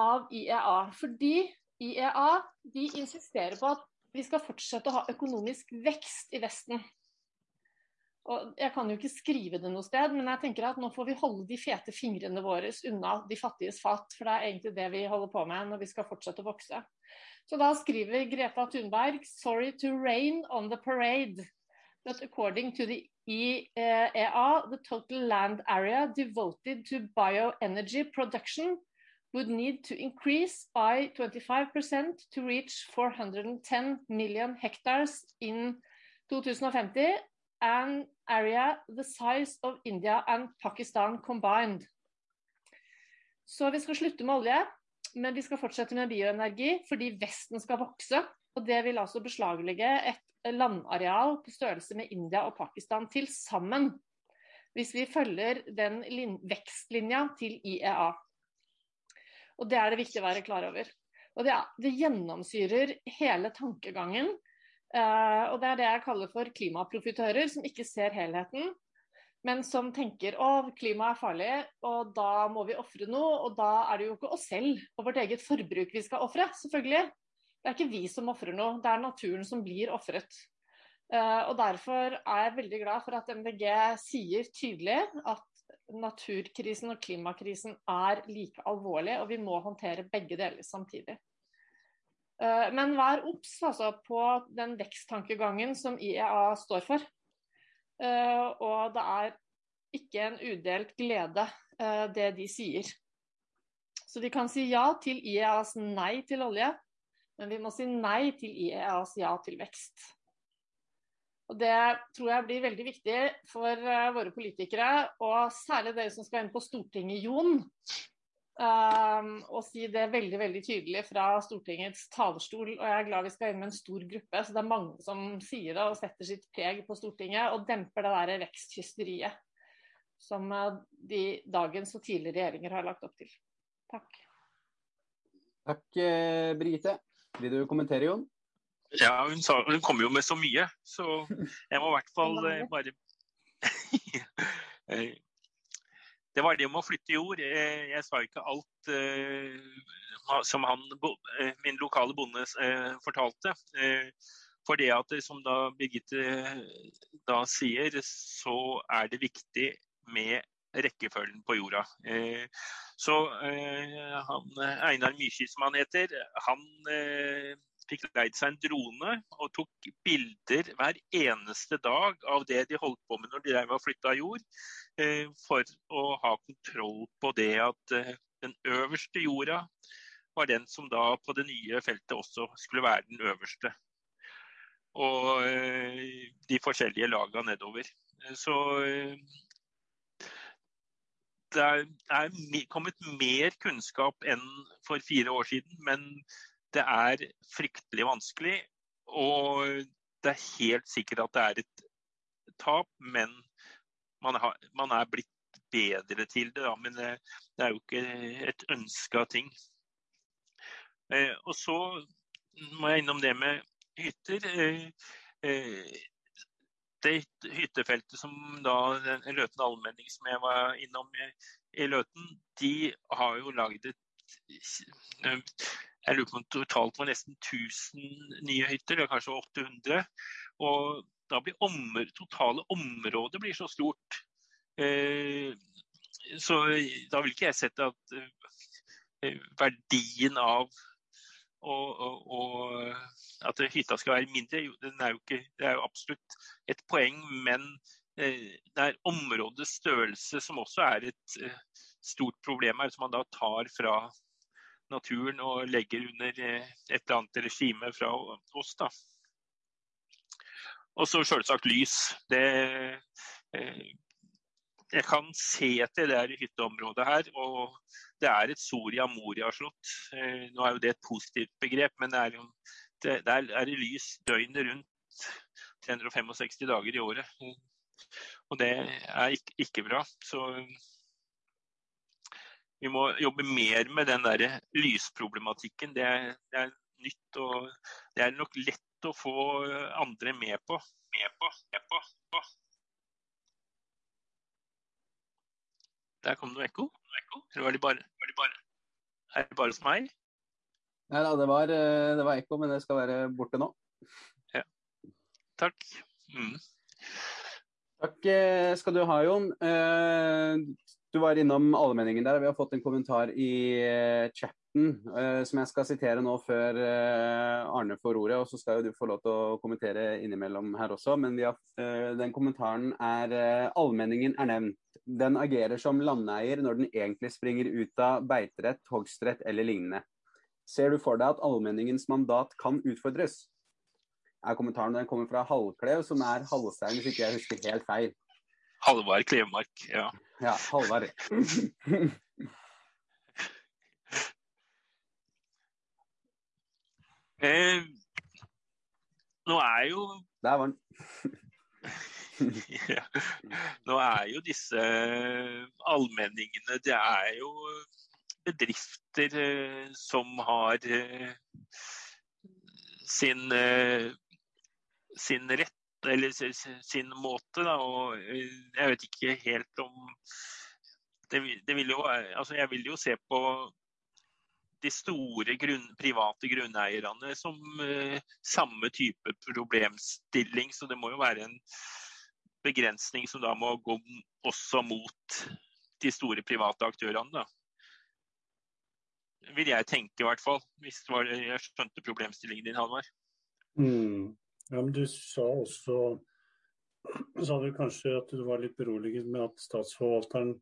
av IEA. Fordi IEA de insisterer på at vi skal fortsette å ha økonomisk vekst i Vesten. Og jeg kan jo ikke skrive det noe sted, men jeg tenker at nå får vi holde de fete fingrene våre unna de fattiges fat. For det er egentlig det vi holder på med når vi skal fortsette å vokse. Så da skriver Greta Thunberg 'Sorry to rain on the parade'. But according to the EEA, the total land area devoted to bioenergy production would need to increase by 25% to reach 410 million hectares in 2050 an area the size of India and Pakistan combined. Så vi skal slutte med olje, men vi skal fortsette med bioenergi fordi Vesten skal vokse. Og det vil altså beslaglegge et landareal på størrelse med India og Pakistan til sammen. Hvis vi følger den vekstlinja til IEA. Og det er det viktig å være klar over. Og det, det gjennomsyrer hele tankegangen Uh, og det er det jeg kaller for klimaprofitører, som ikke ser helheten, men som tenker å, klimaet er farlig, og da må vi ofre noe. Og da er det jo ikke oss selv og vårt eget forbruk vi skal ofre, selvfølgelig. Det er ikke vi som ofrer noe, det er naturen som blir ofret. Uh, og derfor er jeg veldig glad for at MDG sier tydelig at naturkrisen og klimakrisen er like alvorlig, og vi må håndtere begge deler samtidig. Eh, men vær obs altså, på den veksttankegangen som IEA står for. Eh, og det er ikke en udelt glede, eh, det de sier. Så vi kan si ja til IEAs nei til olje, men vi må si nei til IEAs ja til vekst. Og Det tror jeg blir veldig viktig for våre politikere, og særlig dere som skal inn på Stortinget, Jon. Um, og si det veldig veldig tydelig fra Stortingets talerstol. Og jeg er glad vi skal inn med en stor gruppe, så det er mange som sier det og setter sitt preg på Stortinget og demper det der veksthysteriet som uh, de dagens og tidligere regjeringer har lagt opp til. Takk. Takk, Brigitte. Brite. Vil du kommentere, Jon? Ja, hun, sa, hun kom jo med så mye, så jeg må i hvert fall eh, bare eh, det var det med å flytte jord. Eh, jeg sa ikke alt uh, som han, eh, min lokale bonde fortalte. For det at, som da Birgitte da sier, så er det viktig med rekkefølgen på jorda. Så han, Einar Mykje, som han heter, han fikk leid seg en drone og tok bilder hver eneste dag av det de holdt på med når de var flytta jord, eh, for å ha kontroll på det at eh, den øverste jorda var den som da på det nye feltet også skulle være den øverste. Og de forskjellige laga nedover. Så det er kommet mer kunnskap enn for fire år siden, men det er fryktelig vanskelig. Og det er helt sikkert at det er et tap, men man, har, man er blitt bedre til det. Da, men det, det, er jo ikke et ønska ting. Eh, og så må jeg innom det med hytter. Eh, eh, det hyttefeltet som da Løten allmenning som jeg var innom i Løten, de har jo lagd et Jeg lurer på om totalt var nesten 1000 nye hytter, eller kanskje 800. Og da blir området, totale området blir så stort. Eh, så da vil ikke jeg sette at eh, verdien av og, og, og, at hytta skal være mindre, er ikke, det er jo absolutt et poeng. Men eh, det er områdets størrelse som også er et eh, stort problem her, som man da tar fra naturen og legger under eh, et eller annet regime fra oss. da. Og så selvsagt lys. Det, eh, jeg kan se etter det her i hytteområdet her, og det er et Soria Moria-slott. Eh, nå er jo det et positivt begrep, men det er, jo, det, der er det lys døgnet rundt 365 dager i året. Og det er ikke, ikke bra. Så vi må jobbe mer med den der lysproblematikken. Det er, det er nytt, og det er nok lett å få andre med på. Med på, med på, på. Der kom det noe ekko. Eller var det bare, var det bare Er det bare hos meg? Nei da, det var, eh, det var ekko, men det skal være borte nå. Ja. Takk. Mm. Takk eh, skal du ha, Jon. Eh, du var innom allmenningen der. Vi har fått en kommentar i chatten som jeg skal sitere nå før Arne får ordet. Og så skal jo du få lov til å kommentere innimellom her også. Men har, den kommentaren er allmenningen er nevnt den agerer som landeier når den egentlig springer ut av beiterett, hogstrett eller lignende. Ser du for deg at allmenningens mandat kan utfordres? Er kommentaren den kommer fra Halvklev, som er Halvstein, hvis ikke jeg husker helt feil. Halvard Klevemark, ja. Ja, Halvard. eh, nå er jo Der var den. ja. Nå er jo disse allmenningene Det er jo bedrifter eh, som har eh, sin, eh, sin rett eller sin måte, da. Og jeg vet ikke helt om det, det vil jo, altså Jeg vil jo se på de store grunn, private grunneierne som uh, samme type problemstilling. Så det må jo være en begrensning som da må gå også mot de store private aktørene. da. Vil jeg tenke, i hvert fall. Hvis det var, jeg skjønte problemstillingen din, Halvard. Mm. Ja, men du sa også sa du kanskje at du var litt beroliget med at statsforvalteren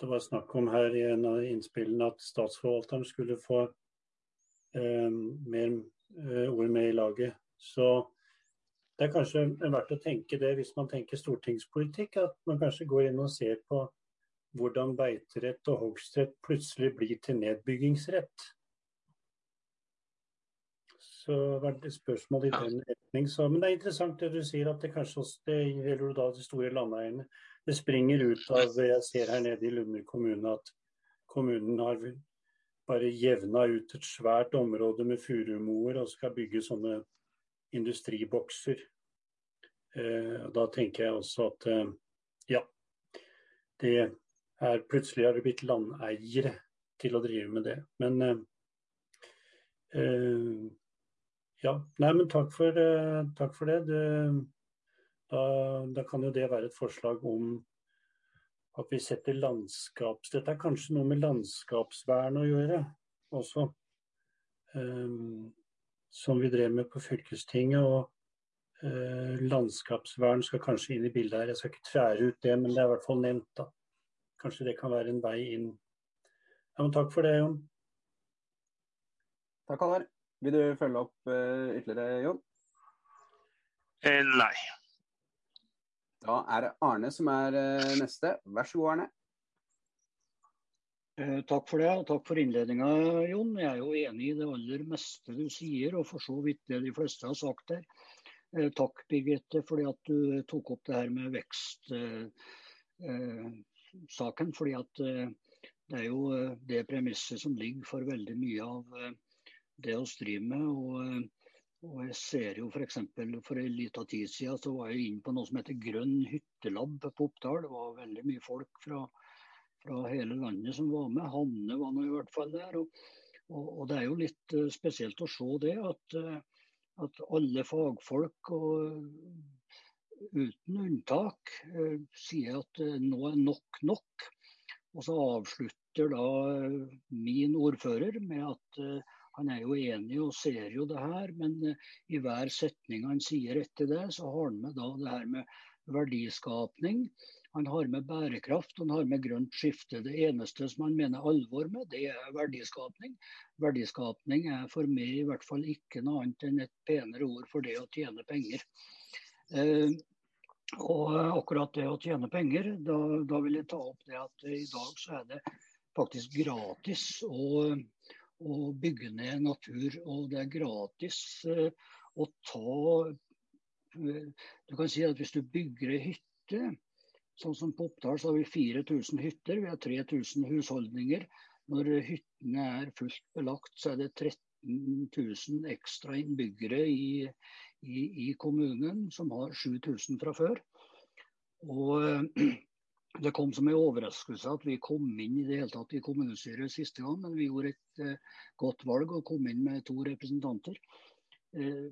Det var snakk om her i en av innspillene at statsforvalteren skulle få eh, mer eh, ord med i laget. Så det er kanskje verdt å tenke det hvis man tenker stortingspolitikk, at man kanskje går inn og ser på hvordan beiterett og hogstrett plutselig blir til nedbyggingsrett. Så var det spørsmål i den retning. Så, men det er interessant det du sier, at det kanskje også det gjelder da de store landeierne. Det springer ut av Jeg ser her nede i Lummer kommune at kommunen har bare jevna ut et svært område med furumoer og skal bygge sånne industribokser. Eh, da tenker jeg også at eh, ja, det er plutselig har det blitt landeiere til å drive med det. Men eh, eh ja, nei, men takk for, eh, takk for det. Du, da, da, kan jo det være et forslag om at vi setter landskaps... Dette er kanskje noe med landskapsvern å gjøre også. Um, som vi drev med på fylkestinget. og uh, Landskapsvern skal kanskje inn i bildet her. Jeg skal ikke tvære ut det, men det er i hvert fall nevnt. da. Kanskje det kan være en vei inn. Ja, men Takk for det, Jon. Takk, Halvard. Vil du følge opp uh, ytterligere, Jon? Eh, nei. Da er det Arne som er uh, neste. Vær så god, Arne. Eh, takk for det, og takk for innledninga, Jon. Jeg er jo enig i det aller meste du sier, og for så vidt det de fleste har sagt der. Eh, takk, Birgitte, fordi at du tok opp det her med vekstsaken. Eh, fordi at eh, det er jo eh, det premisset som ligger for veldig mye av eh, det vi driver med. Og, og jeg ser jo f.eks. For, for en liten tid siden så var jeg inne på noe som heter Grønn hyttelab på Oppdal. Det var veldig mye folk fra fra hele landet som var med. Hanne var nå i hvert fall der. Og, og, og det er jo litt uh, spesielt å se det at, uh, at alle fagfolk og uten unntak sier at nå er nok nok. Og så avslutter da min ordfører med at han er jo enig og ser jo det her, men i hver setning han sier etter det, så har han med da det her med verdiskapning. Han har med bærekraft, han har med grønt skifte. Det eneste som han mener alvor med, det er verdiskapning. Verdiskapning er for meg i hvert fall ikke noe annet enn et penere ord for det å tjene penger. Eh, og akkurat det å tjene penger, da, da, vil jeg ta opp det at i dag så er det faktisk gratis å, å bygge ned natur. Og det er gratis eh, å ta eh, Du kan si at hvis du bygger ei hytte Sånn som på Oppdal så har vi 4000 hytter, vi har 3000 husholdninger. Når hyttene er fullt belagt, så er det 13 000 ekstra innbyggere i, i, i kommunen, som har 7000 fra før. Og det kom som en overraskelse at vi kom inn i det hele tatt i kommunestyret siste gang, men vi gjorde et eh, godt valg og kom inn med to representanter. Eh,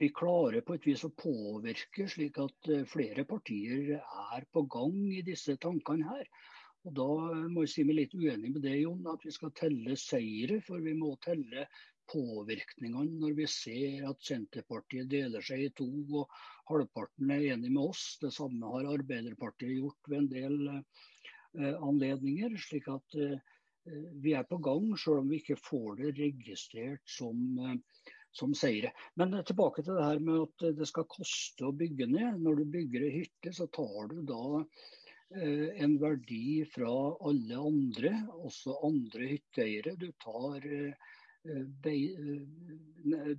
vi klarer på et vis å påvirke, slik at eh, flere partier er på gang i disse tankene her. Og Da må jeg si meg litt uenig med det, Jon, at vi skal telle seire. For vi må telle påvirkningene når vi ser at Senterpartiet deler seg i to, og halvparten er enig med oss. Det samme har Arbeiderpartiet gjort ved en del eh, anledninger. slik at eh, vi er på gang, selv om vi ikke får det registrert som eh, som seire. Men tilbake til det her med at det skal koste å bygge ned. Når du bygger ei hytte, så tar du da eh, en verdi fra alle andre, også andre hytteeiere. Du tar, eh, eh,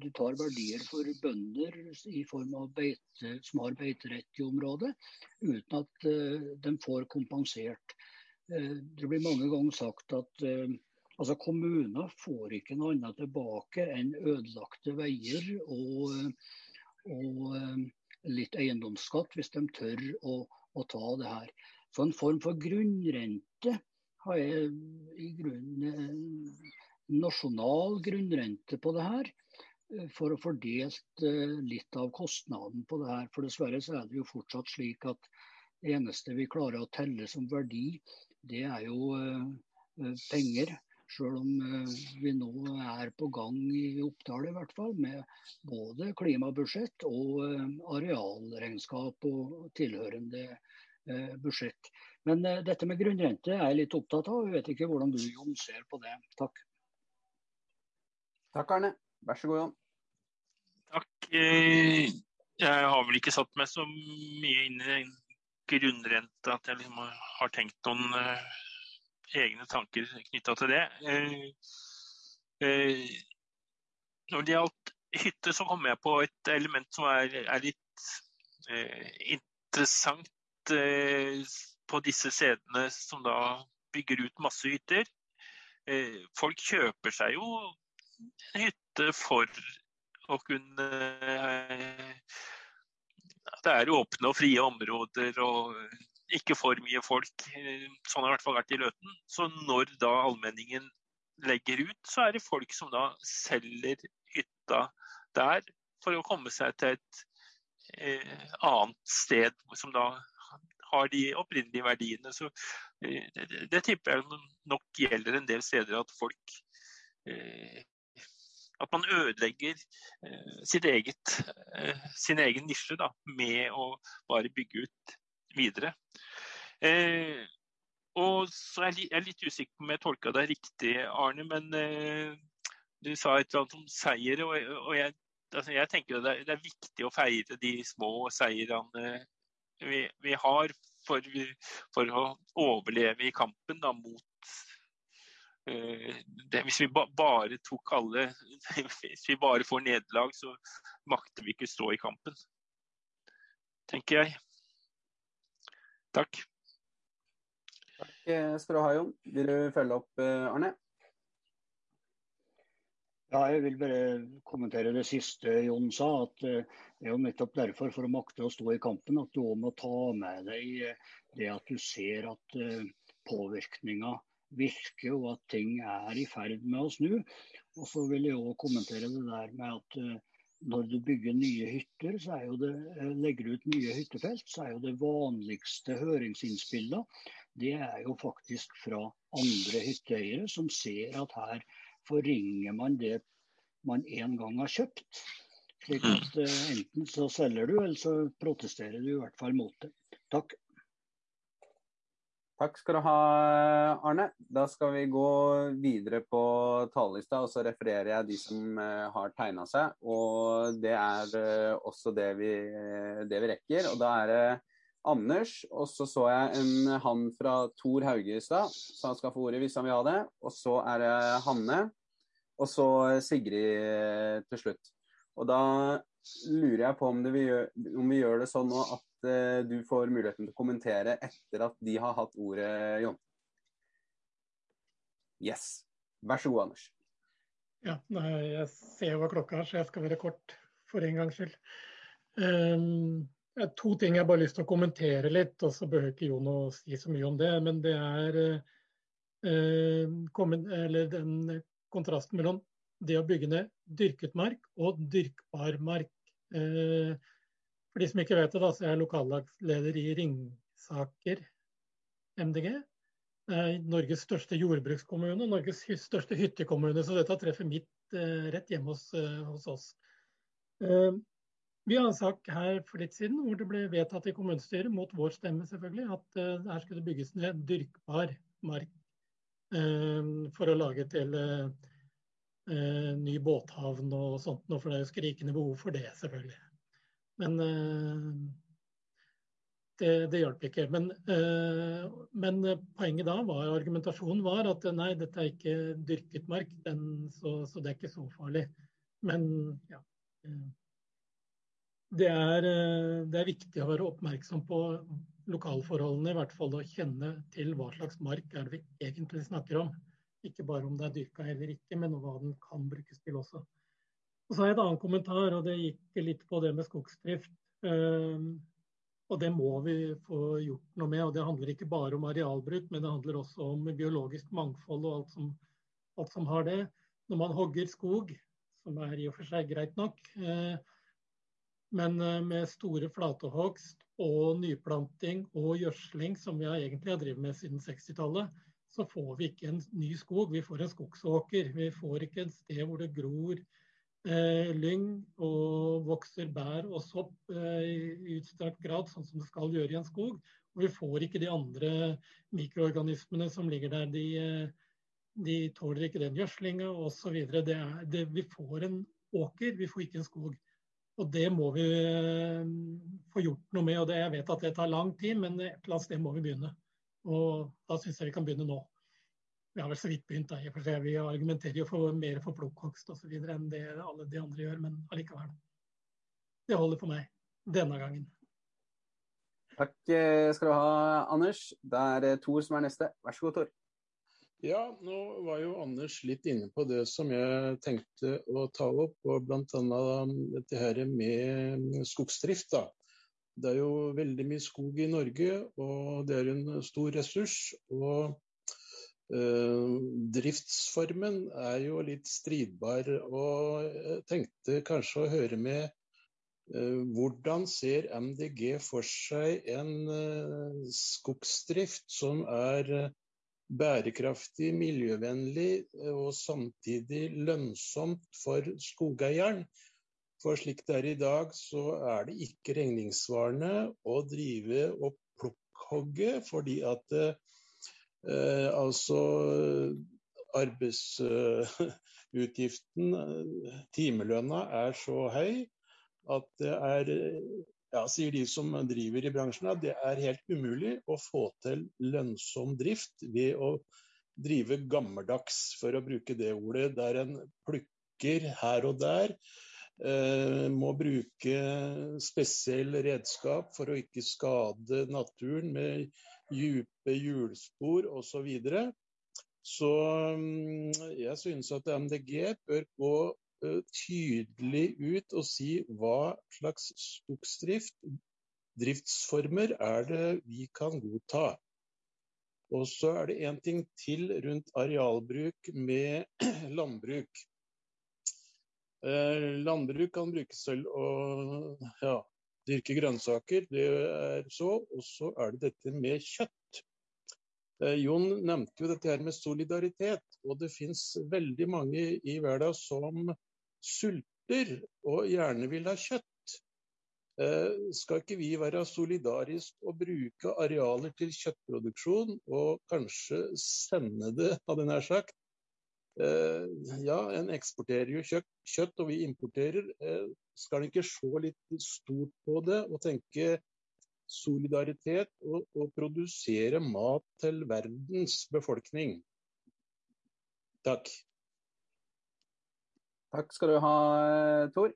du tar verdier for bønder i form av beite, har beiterett i området, uten at eh, de får kompensert. Eh, det blir mange ganger sagt at eh, Altså Kommuner får ikke noe annet tilbake enn ødelagte veier og, og eh, litt eiendomsskatt, hvis de tør å, å, ta det her. Så en form for grunnrente har jeg i grunnen nasjonal grunnrente på det her. Eh, for å fordelt eh, litt av kostnaden på det her. For dessverre så er det jo fortsatt slik at det eneste vi klarer å telle som verdi, det er jo penger. Selv om eh, vi nå er på gang i Oppdal i hvert fall, med både klimabudsjett og eh, arealregnskap og tilhørende eh, budsjett. Men dette med grunnrente er jeg litt opptatt av. Jeg vet ikke hvordan du Jon, ser på det. Takk. Takk, Arne. Vær så god, Jon. Takk. Jeg har vel ikke satt meg så mye inn i grunnrente at jeg liksom har tenkt noen egne tanker knytta til det. Eh, eh, når det gjaldt hytte, så kom jeg på et element som er, er litt eh, interessant på disse stedene som da bygger ut masse hytter. folk kjøper seg jo hytte for å kunne Det er åpne og frie områder og ikke for mye folk. Eh, sånn har det i hvert fall vært i Løten. Så når da allmenningen legger ut, så er det folk som da selger hytta der for å komme seg til et eh, annet sted som da har de opprinnelige verdiene. Så eh, det, det, tipper jeg nok gjelder en del steder at folk eh, at man ødelegger sitt eget, sin egen nisje da, med å bare bygge ut videre. Eh, og så er jeg litt usikker på om jeg tolka deg riktig, Arne, men eh, du sa et eller annet om seier. Og, og jeg, altså jeg, tenker det er, det er, viktig å feire de små seirene vi, vi har for, for, å overleve i kampen da, mot det, Hvis vi ba, bare tok alle Hvis vi bare får nederlag, så makter vi ikke stå i kampen. Tenker jeg. Takk. Takk skal du ha, Jon. Vil du følge opp, eh, Arne? Ja, jeg vil bare kommentere det siste Jon sa. at eh, Det er jo nettopp derfor, for å makte å stå i kampen, at du òg må ta med deg eh, det at du ser at påvirkninga virker, og at ting er i ferd med å snu. Og så vil jeg òg kommentere det der med at når du bygger nye hytter, så er jo det, legger ut nye hyttefelt, så er jo det vanligste høringsinnspillet det er jo faktisk fra andre hytteeiere som ser at her forringer man det man en gang har kjøpt. Slik at uh, enten så selger du, eller så protesterer du i hvert fall mot det. Takk. Takk skal du ha, Arne. Da skal vi gå videre på talerlista, og så refererer jeg de som uh, har tegna seg. Og det er uh, også det vi, det vi, rekker. Og da er det Anders, og så så jeg en han fra Tor Hauge i stad, så han skal få ordet hvis han vil ha det. Og så er det Hanne, og så Sigrid eh, til slutt. Og da lurer jeg på om, vi gjør, om vi gjør det sånn nå at uh, du får muligheten til å kommentere etter at de har hatt ordet, Jon. Yes. Vær så god, Anders. Ja, nei, jeg ser hva klokka er, så jeg skal være kort for en gangs skyld. Um, To ting jeg bare har lyst til å kommentere litt, og så behøver ikke Jon å si så mye om det. Men det er eh, den kontrasten mellom det å bygge ned dyrket mark og dyrkbar mark. Eh, for de som ikke vet det, da, så er jeg lokallagsleder i Ringsaker MDG. Er Norges største jordbrukskommune og Norges største hyttekommune. Så dette treffer midt eh, rett hjemme hos, eh, hos oss. Eh, vi har en sak her for litt siden hvor det ble vedtatt i kommunestyret, mot vår stemme selvfølgelig, at her skulle det bygges ned dyrkbar mark for å lage til ny båthavn og sånt for det er jo skrikende behov for det, selvfølgelig. Men det, det hjalp ikke. Men, men, poenget da var, argumentasjonen var at nei, dette er ikke dyrket mark, den, så, så, det er ikke så farlig. Men ja det er, eh, det er, viktig å være oppmerksom på lokalforholdene, i hvert fall å kjenne til hva slags mark er det vi egentlig snakker om. Ikke bare om det er dyrka eller ikke, men hva den kan brukes til også. Og så har jeg et annet kommentar, og det gikk litt på det med skogsdrift. Ehm, og det må vi få gjort noe med. og Det handler ikke bare om arealbruk, men det handler også om biologisk mangfold og alt som, alt som har det. Når man hogger skog, som er i og for seg greit nok, eh, men eh, med store flatehogst og nyplanting og gjødsling, som vi egentlig har drevet med siden 60-tallet, så får vi ikke en ny skog. Vi får en skogsåker. Vi får ikke et sted hvor det gror lyng og vokser bær og sopp eh, i utstrakt grad, sånn som det skal gjøre i en skog. Og vi får ikke de andre mikroorganismene som ligger der. De, eh, de tåler ikke den gjødslinga osv. Vi får en åker, vi får ikke en skog. Og det må vi eh, få gjort noe med. og det, Jeg vet at det tar lang tid, men et eller annet sted må vi begynne. Og da syns jeg vi kan begynne nå. Vi har vel så vidt begynt, da, for vi argumenterer jo for mer for plukkhogst osv. enn det alle de andre gjør, men allikevel. Det holder for meg denne gangen. Takk eh, skal du ha, Anders. Det er Tor som er neste. Vær så god, Tor. Ja, nå var jo Anders litt inne på det som jeg tenkte å ta opp, og bl.a. dette her med skogsdrift. da. Det er jo veldig mye skog i Norge, og det er en stor ressurs. Og eh, driftsformen er jo litt stridbar. Og jeg tenkte kanskje å høre med eh, hvordan ser MDG for seg en eh, skogsdrift som er bærekraftig, miljøvennlig og samtidig lønnsomt for skogeieren. For slik det er i dag, så er det ikke regningssvarende å drive og plukkhogge, fordi at eh, altså arbeidsutgiften, timelønna, er så høy at det er ja, sier de som driver i bransjen, at det er helt umulig å få til lønnsom drift ved å drive gammeldags, for å bruke det ordet, der en plukker her og der. Eh, må bruke spesiell redskap for å ikke skade naturen med dype hjulspor osv. Så, så mm, jeg synes at MDG bør gå Eh, tydelig ut og si hva slags skogsdrift, driftsformer, er det vi kan godta. Og så er det én ting til rundt arealbruk med landbruk. Eh, landbruk kan brukes til å ja, dyrke grønnsaker, det er så. Og så er det dette med kjøtt. Eh, Jon nevnte jo dette her med solidaritet, og det fins veldig mange i verden som sulter og gjerne vil ha kjøtt, eh, skal ikke vi være solidariske og bruke arealer til kjøttproduksjon og kanskje sende det, hadde jeg nær sagt? Eh, ja, en eksporterer jo kjøtt, kjøtt og vi importerer. Eh, skal en ikke se litt stort på det og tenke solidaritet og, og produsere mat til verdens befolkning? Takk. Takk skal du ha, Tor.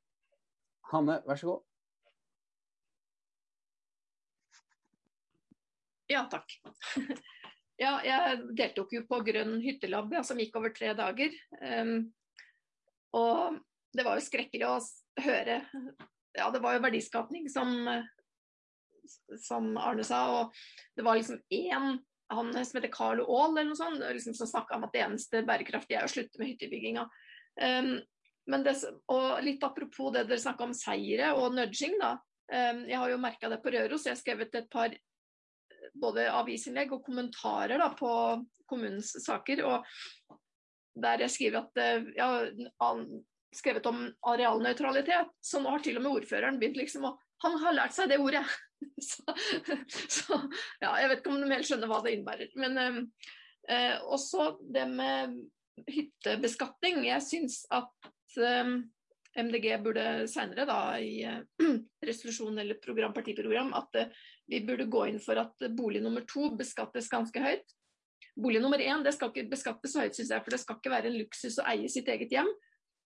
Hanne, vær så god. Ja, takk. Ja, jeg deltok jo på Grønn hyttelab ja, som gikk over tre dager. Um, og det var jo skrekkelig å høre. Ja, det var jo verdiskapning, som, som Arne sa. Og det var liksom én han som heter Carlo Aall eller noe sånt, liksom, som snakka om at det eneste bærekraftige er å slutte med hyttebygginga. Um, men det, og litt apropos det dere snakka om seire og nudging, da. Um, jeg har jo merka det på Røros. Jeg har skrevet et par både avisinnlegg og kommentarer da, på kommunens saker. og Der jeg skriver at eh, ja, skrevet om arealnøytralitet. Så nå har til og med ordføreren begynt liksom å Han har lært seg det ordet! så, så, ja, jeg vet ikke om de helt skjønner hva det innebærer. Men ehm, eh, også det med hyttebeskatning. Jeg syns at MDG burde burde senere i eh, resolusjon eller program, partiprogram at uh, vi burde gå inn for at bolig nummer to beskattes ganske høyt. Bolig nummer én det skal ikke beskattes så høyt, synes jeg, for det skal ikke være en luksus å eie sitt eget hjem.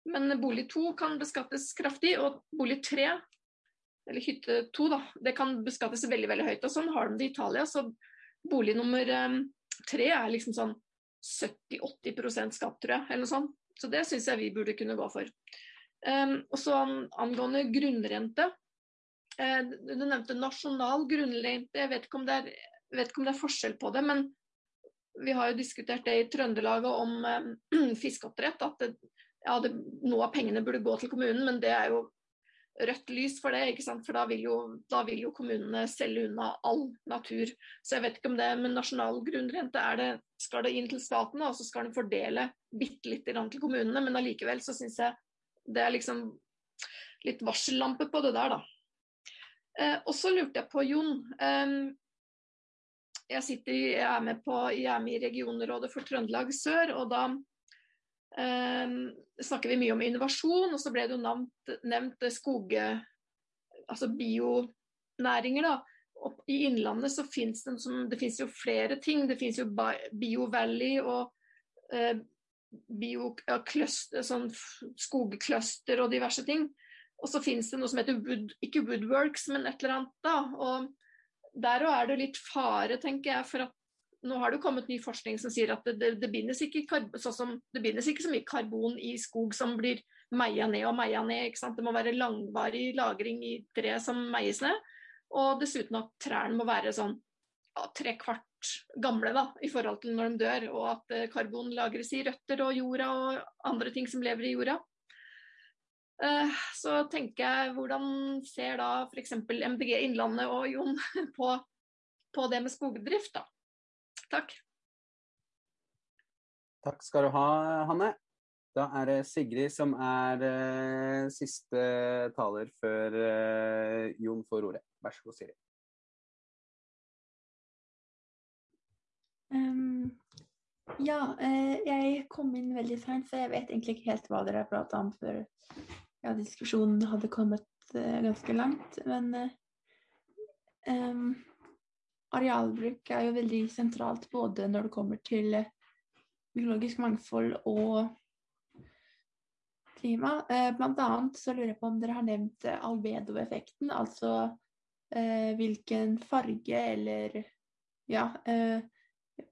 Men bolig to kan beskattes kraftig, og bolig tre, eller hytte to, da, det kan beskattes veldig veldig høyt. og Sånn har de det i Italia. Så bolig nummer um, tre er liksom sånn 70-80 skatt, tror jeg, eller noe sånt. Så det syns jeg vi burde kunne gå for. Um, og så Angående grunnrente. Uh, du nevnte nasjonal grunnrente. Jeg vet ikke, er, vet ikke, om det er, forskjell på det. Men vi har jo diskutert det i Trøndelaget om um, fiskeoppdrett. At det, ja, det, noe av pengene burde gå til kommunen, men det er jo rødt lys for det. ikke sant? For da vil, jo, da vil jo kommunene selge unna all natur. Så jeg vet ikke om det med nasjonal grunnrente er det, skal det inn til staten, og så skal den fordele bitte litt til kommunene. Men allikevel så syns jeg det er liksom litt varsellampe på det der, da. Eh, og så lurte jeg på Jon. Eh, jeg, sitter, jeg, er med på, jeg er med i regionrådet for Trøndelag Sør, og da Um, snakker vi mye om innovasjon, og så ble det jo nevnt, nevnt skog... Altså bionæringer, da. I Innlandet så fins det, det finnes jo flere ting. Det finnes jo Bio Valley og eh, bio, cluster, sånn skogcluster og diverse ting. Og så finnes det noe som heter wood, ikke Woodworks, men et eller annet. da, og Der òg er det litt fare, tenker jeg, for at nå har det kommet ny forskning som sier at det, det, det, bindes sånn det, bindes ikke, så mye karbon i skog som blir meia ned og meia ned. Det må være langvarig lagring i tre som meies ned. Og dessuten at trærne må være sånn ja, tre kvart gamle da, i forhold til når de dør. Og at eh, karbon lagres i røtter og jorda og andre ting som lever i jorda. Uh, så tenker jeg, hvordan ser da f.eks. MDG Innlandet og Jon på, på det med skogdrift? da? Takk. Takk skal du ha, Hanne. Da er det Sigrid som er uh, siste taler før uh, Jon får ordet. Vær så god, Sigrid. Um, ja, uh, jeg kom inn veldig seint, så jeg vet egentlig ikke helt hva dere har prata om før ja, diskusjonen hadde kommet ganske langt. Men um, arealbruk er jo veldig sentralt både når det kommer til biologisk mangfold og klima. Eh, blant annet så lurer jeg på om dere har nevnt albedoeffekten, altså eh, hvilken farge eller ja, eh,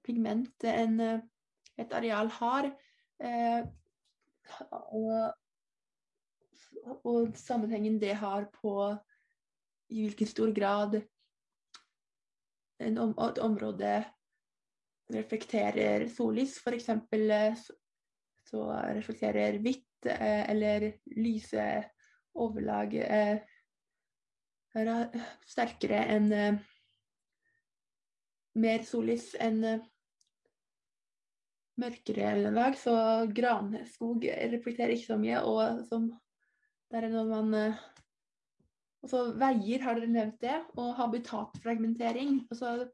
pigment en, eh, et areal har. Eh, og, og, sammenhengen det har på i hvilken stor grad et område reflekterer sollys. F.eks. så reflekterer hvitt Eh, eller lyse overlag er eh, sterkere enn eh, mer sollys enn mørkere lag. Så granskog reflekterer ikke så mye. Og som der er når man også veier, har dere nevnt det? Og habitatfragmentering. Altså,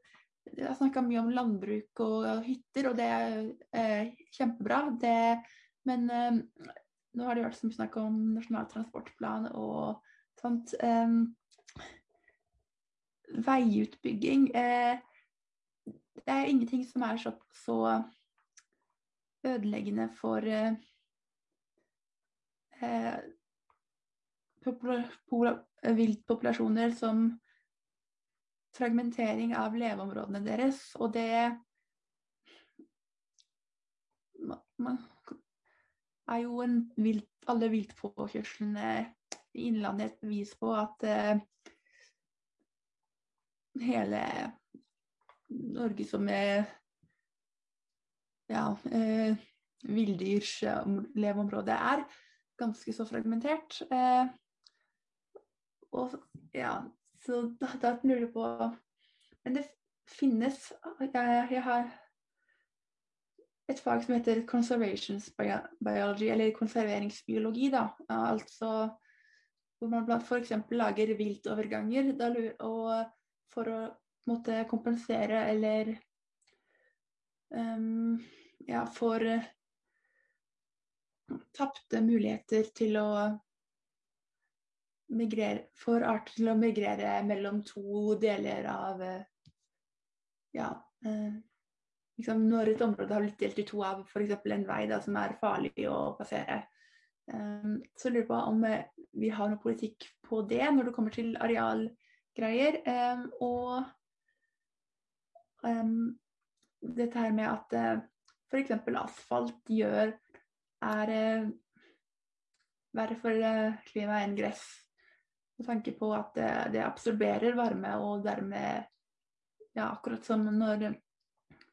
jeg har snakka mye om landbruk og hytter, og det er eh, kjempebra. Det, men eh, nå har det vært så mye snakk om Nasjonal transportplan og sånt. Eh, veiutbygging eh, Det er ingenting som er så, så ødeleggende for eh, eh viltpopulasjoner som fragmentering av leveområdene deres. Og det man, er jo en vilt, alle viltpåkjørslene i Innlandet et bevis på at uh, hele Norge som er ja, uh, villdyrs leveområde er ganske så fragmentert. Uh, og ja, så da, da lurer jeg på Men det finnes jeg, jeg har et fag som heter conservation biology, eller konserveringsbiologi. da, altså Hvor man f.eks. lager viltoverganger da, og for å måtte kompensere eller um, ja, for uh, tapte muligheter til å migrere får arter til å migrere mellom to deler av uh, ja, uh, liksom, når et område har blitt delt i to av f.eks. en vei da, som er farlig å passere. Um, så lurer jeg på om eh, vi har noe politikk på det når det kommer til arealgreier. Og dette her med at uh, eh, f.eks. asfalt gjør er verre for klimaet enn gress. Med tanke på at det, det absorberer varme, og dermed ja, akkurat som når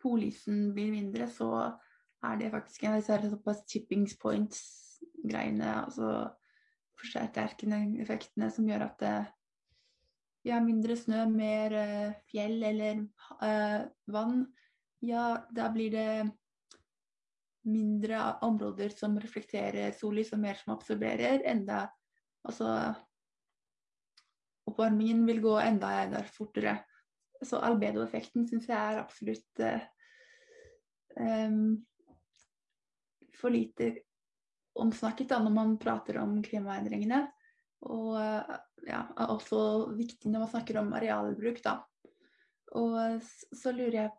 polisen blir mindre, så er det faktisk en av disse såpass chipping points-greiene, altså forsterkende effektene, som gjør at det ja, mindre snø, mer uh, fjell eller uh, vann, ja, da blir det mindre områder som reflekterer sollys, og mer som absorberer. Enda Altså Oppvarmingen vil gå enda, der fortere. Så albedoeffekten syns jeg er absolutt eh, um, for lite omsnakket da, når man prater om klimaendringene. Og uh, ja, også viktig når man snakker om arealbruk, da. Og så lurer jeg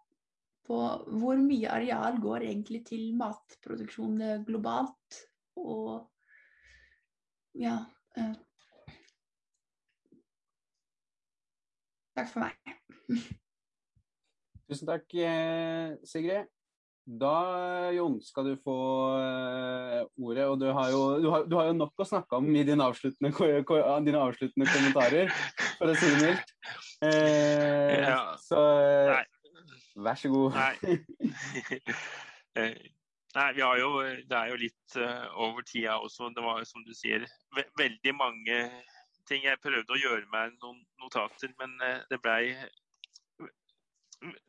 på hvor mye areal går egentlig til matproduksjon globalt? Og ja Takk for meg. Tusen takk, eh, Sigrid. Da, Jon, skal du få uh, ordet. Og du har, jo, du, har, du har, jo, nok å snakke om i dine avsluttende, dine avsluttende kommentarer, for å si det mildt. Eh, ja. Så Nei. vær så god. Nei. Nei, vi har jo, det er jo litt over tida også. Det var som du sier, ve veldig mange ting. Jeg prøvde å gjøre meg noen notater, men det blei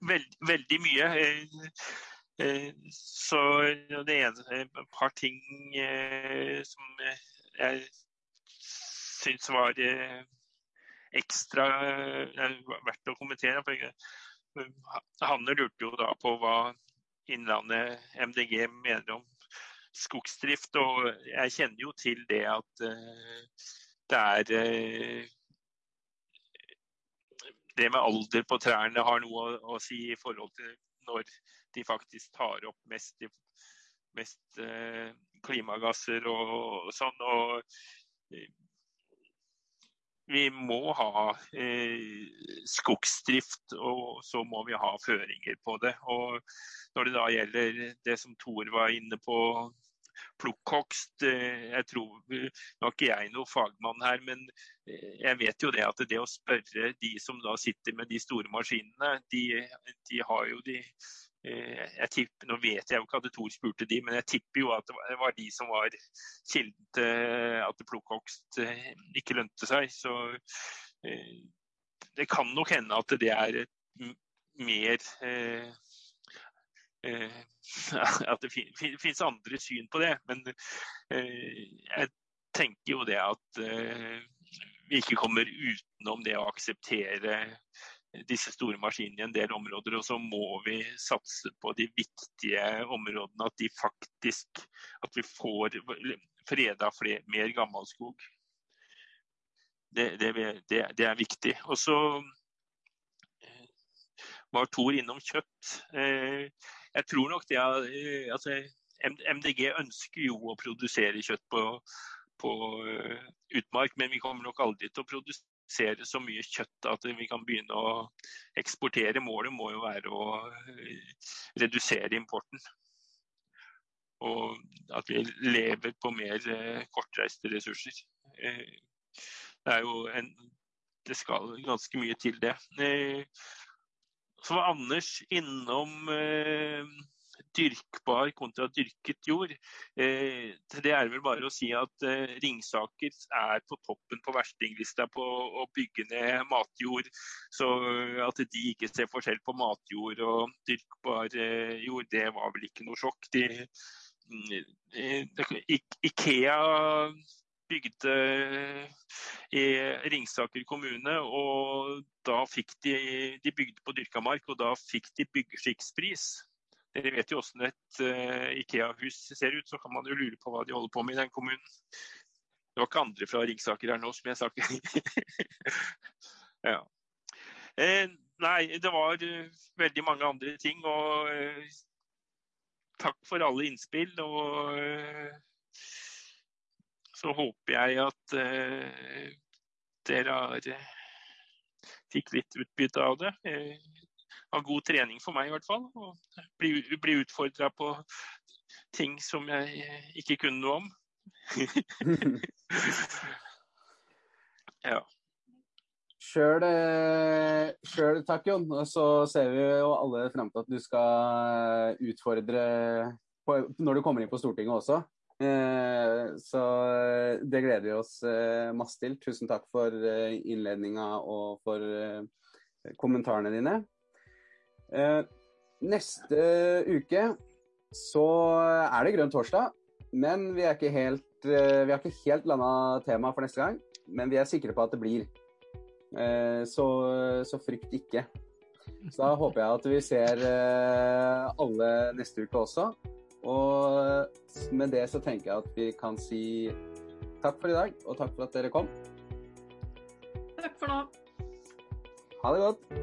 veld, veldig mye. Så det ene et par ting som jeg syns var ekstra verdt å kommentere. Hanne lurte jo da på hva Innlandet MDG mener om skogsdrift. Og jeg kjenner jo til det at det er det med alder på trærne har noe å, si i forhold til når de faktisk tar opp mest, mest eh, klimagasser og, sånn. Og eh, vi må ha eh, skogsdrift, og så må vi ha føringer på det. Og når det da gjelder det som Tor var inne på, plukkhogst. Eh, jeg tror, Nå er ikke jeg noen fagmann her, men eh, jeg vet jo det at det å spørre de som da sitter med de store maskinene, de, de har jo de eh, jeg tipper, Nå vet jeg jo ikke at Tor spurte de, men jeg tipper jo at det var de som var kilden til at plukkhogst ikke lønte seg. Så det kan nok hende at det er mer at det finnes andre syn på det. Men eh, jeg tenker jo det at eh, vi ikke kommer utenom det å akseptere disse store maskinene i en del områder. Og så må vi satse på de viktige områdene, at de faktisk at vi får freda flere, mer gammelskog. Det, det, det, det er viktig. Og så var Tor innom kjøtt. Jeg tror nok det er, eh, altså, MDG ønsker jo å produsere kjøtt på, på uh, utmark, men vi kommer nok aldri til å produsere så mye kjøtt at vi kan begynne å eksportere. Målet må jo være å uh, redusere importen. Og at vi lever på mer kortreiste ressurser. det er jo en Det skal ganske mye til det. Så var Anders innom eh, dyrkbar kontra dyrket jord. Eh, det er vel bare å si at eh, Ringsaker er på toppen på verstinglista på å bygge ned matjord. Så at de ikke ser forskjell på matjord og dyrkbar eh, jord, det var vel ikke noe sjokk. De, mm, Ikea bygde i Ringsaker kommune. og da fikk de, de bygde på dyrka mark, og da fikk de byggeskikkspris. Dere vet jo hvordan et uh, Ikea-hus ser ut, så kan man jo lure på hva de holder på med i den kommunen. Det var ikke andre fra Ringsaker her nå, som jeg sa. ja. eh, nei, det var uh, veldig mange andre ting. Og uh, takk for alle innspill. Og så håper jeg at eh, dere har uh, fikk litt utbytte av det. Av uh, god trening for meg i hvert fall. Og bli, bli utfordra på ting som jeg ikke kunne noe om. ja. Sjøl, takk, Jon. Så ser vi jo alle frem til at du skal utfordre på, når du kommer inn på Stortinget også. Eh, så eh, det gleder vi oss eh, masse til. Tusen takk for innledninga og for kommentarene dine. Neste uke så er det grønn torsdag, men vi er ikke helt, vi har ikke helt landa tema for neste gang. Men vi er sikre på at det blir. Så, så frykt ikke. Så da håper jeg at vi ser alle neste uke også. Og med det så tenker jeg at vi kan si takk for i dag, og takk for at dere kom. Takk for nå. Ha det godt.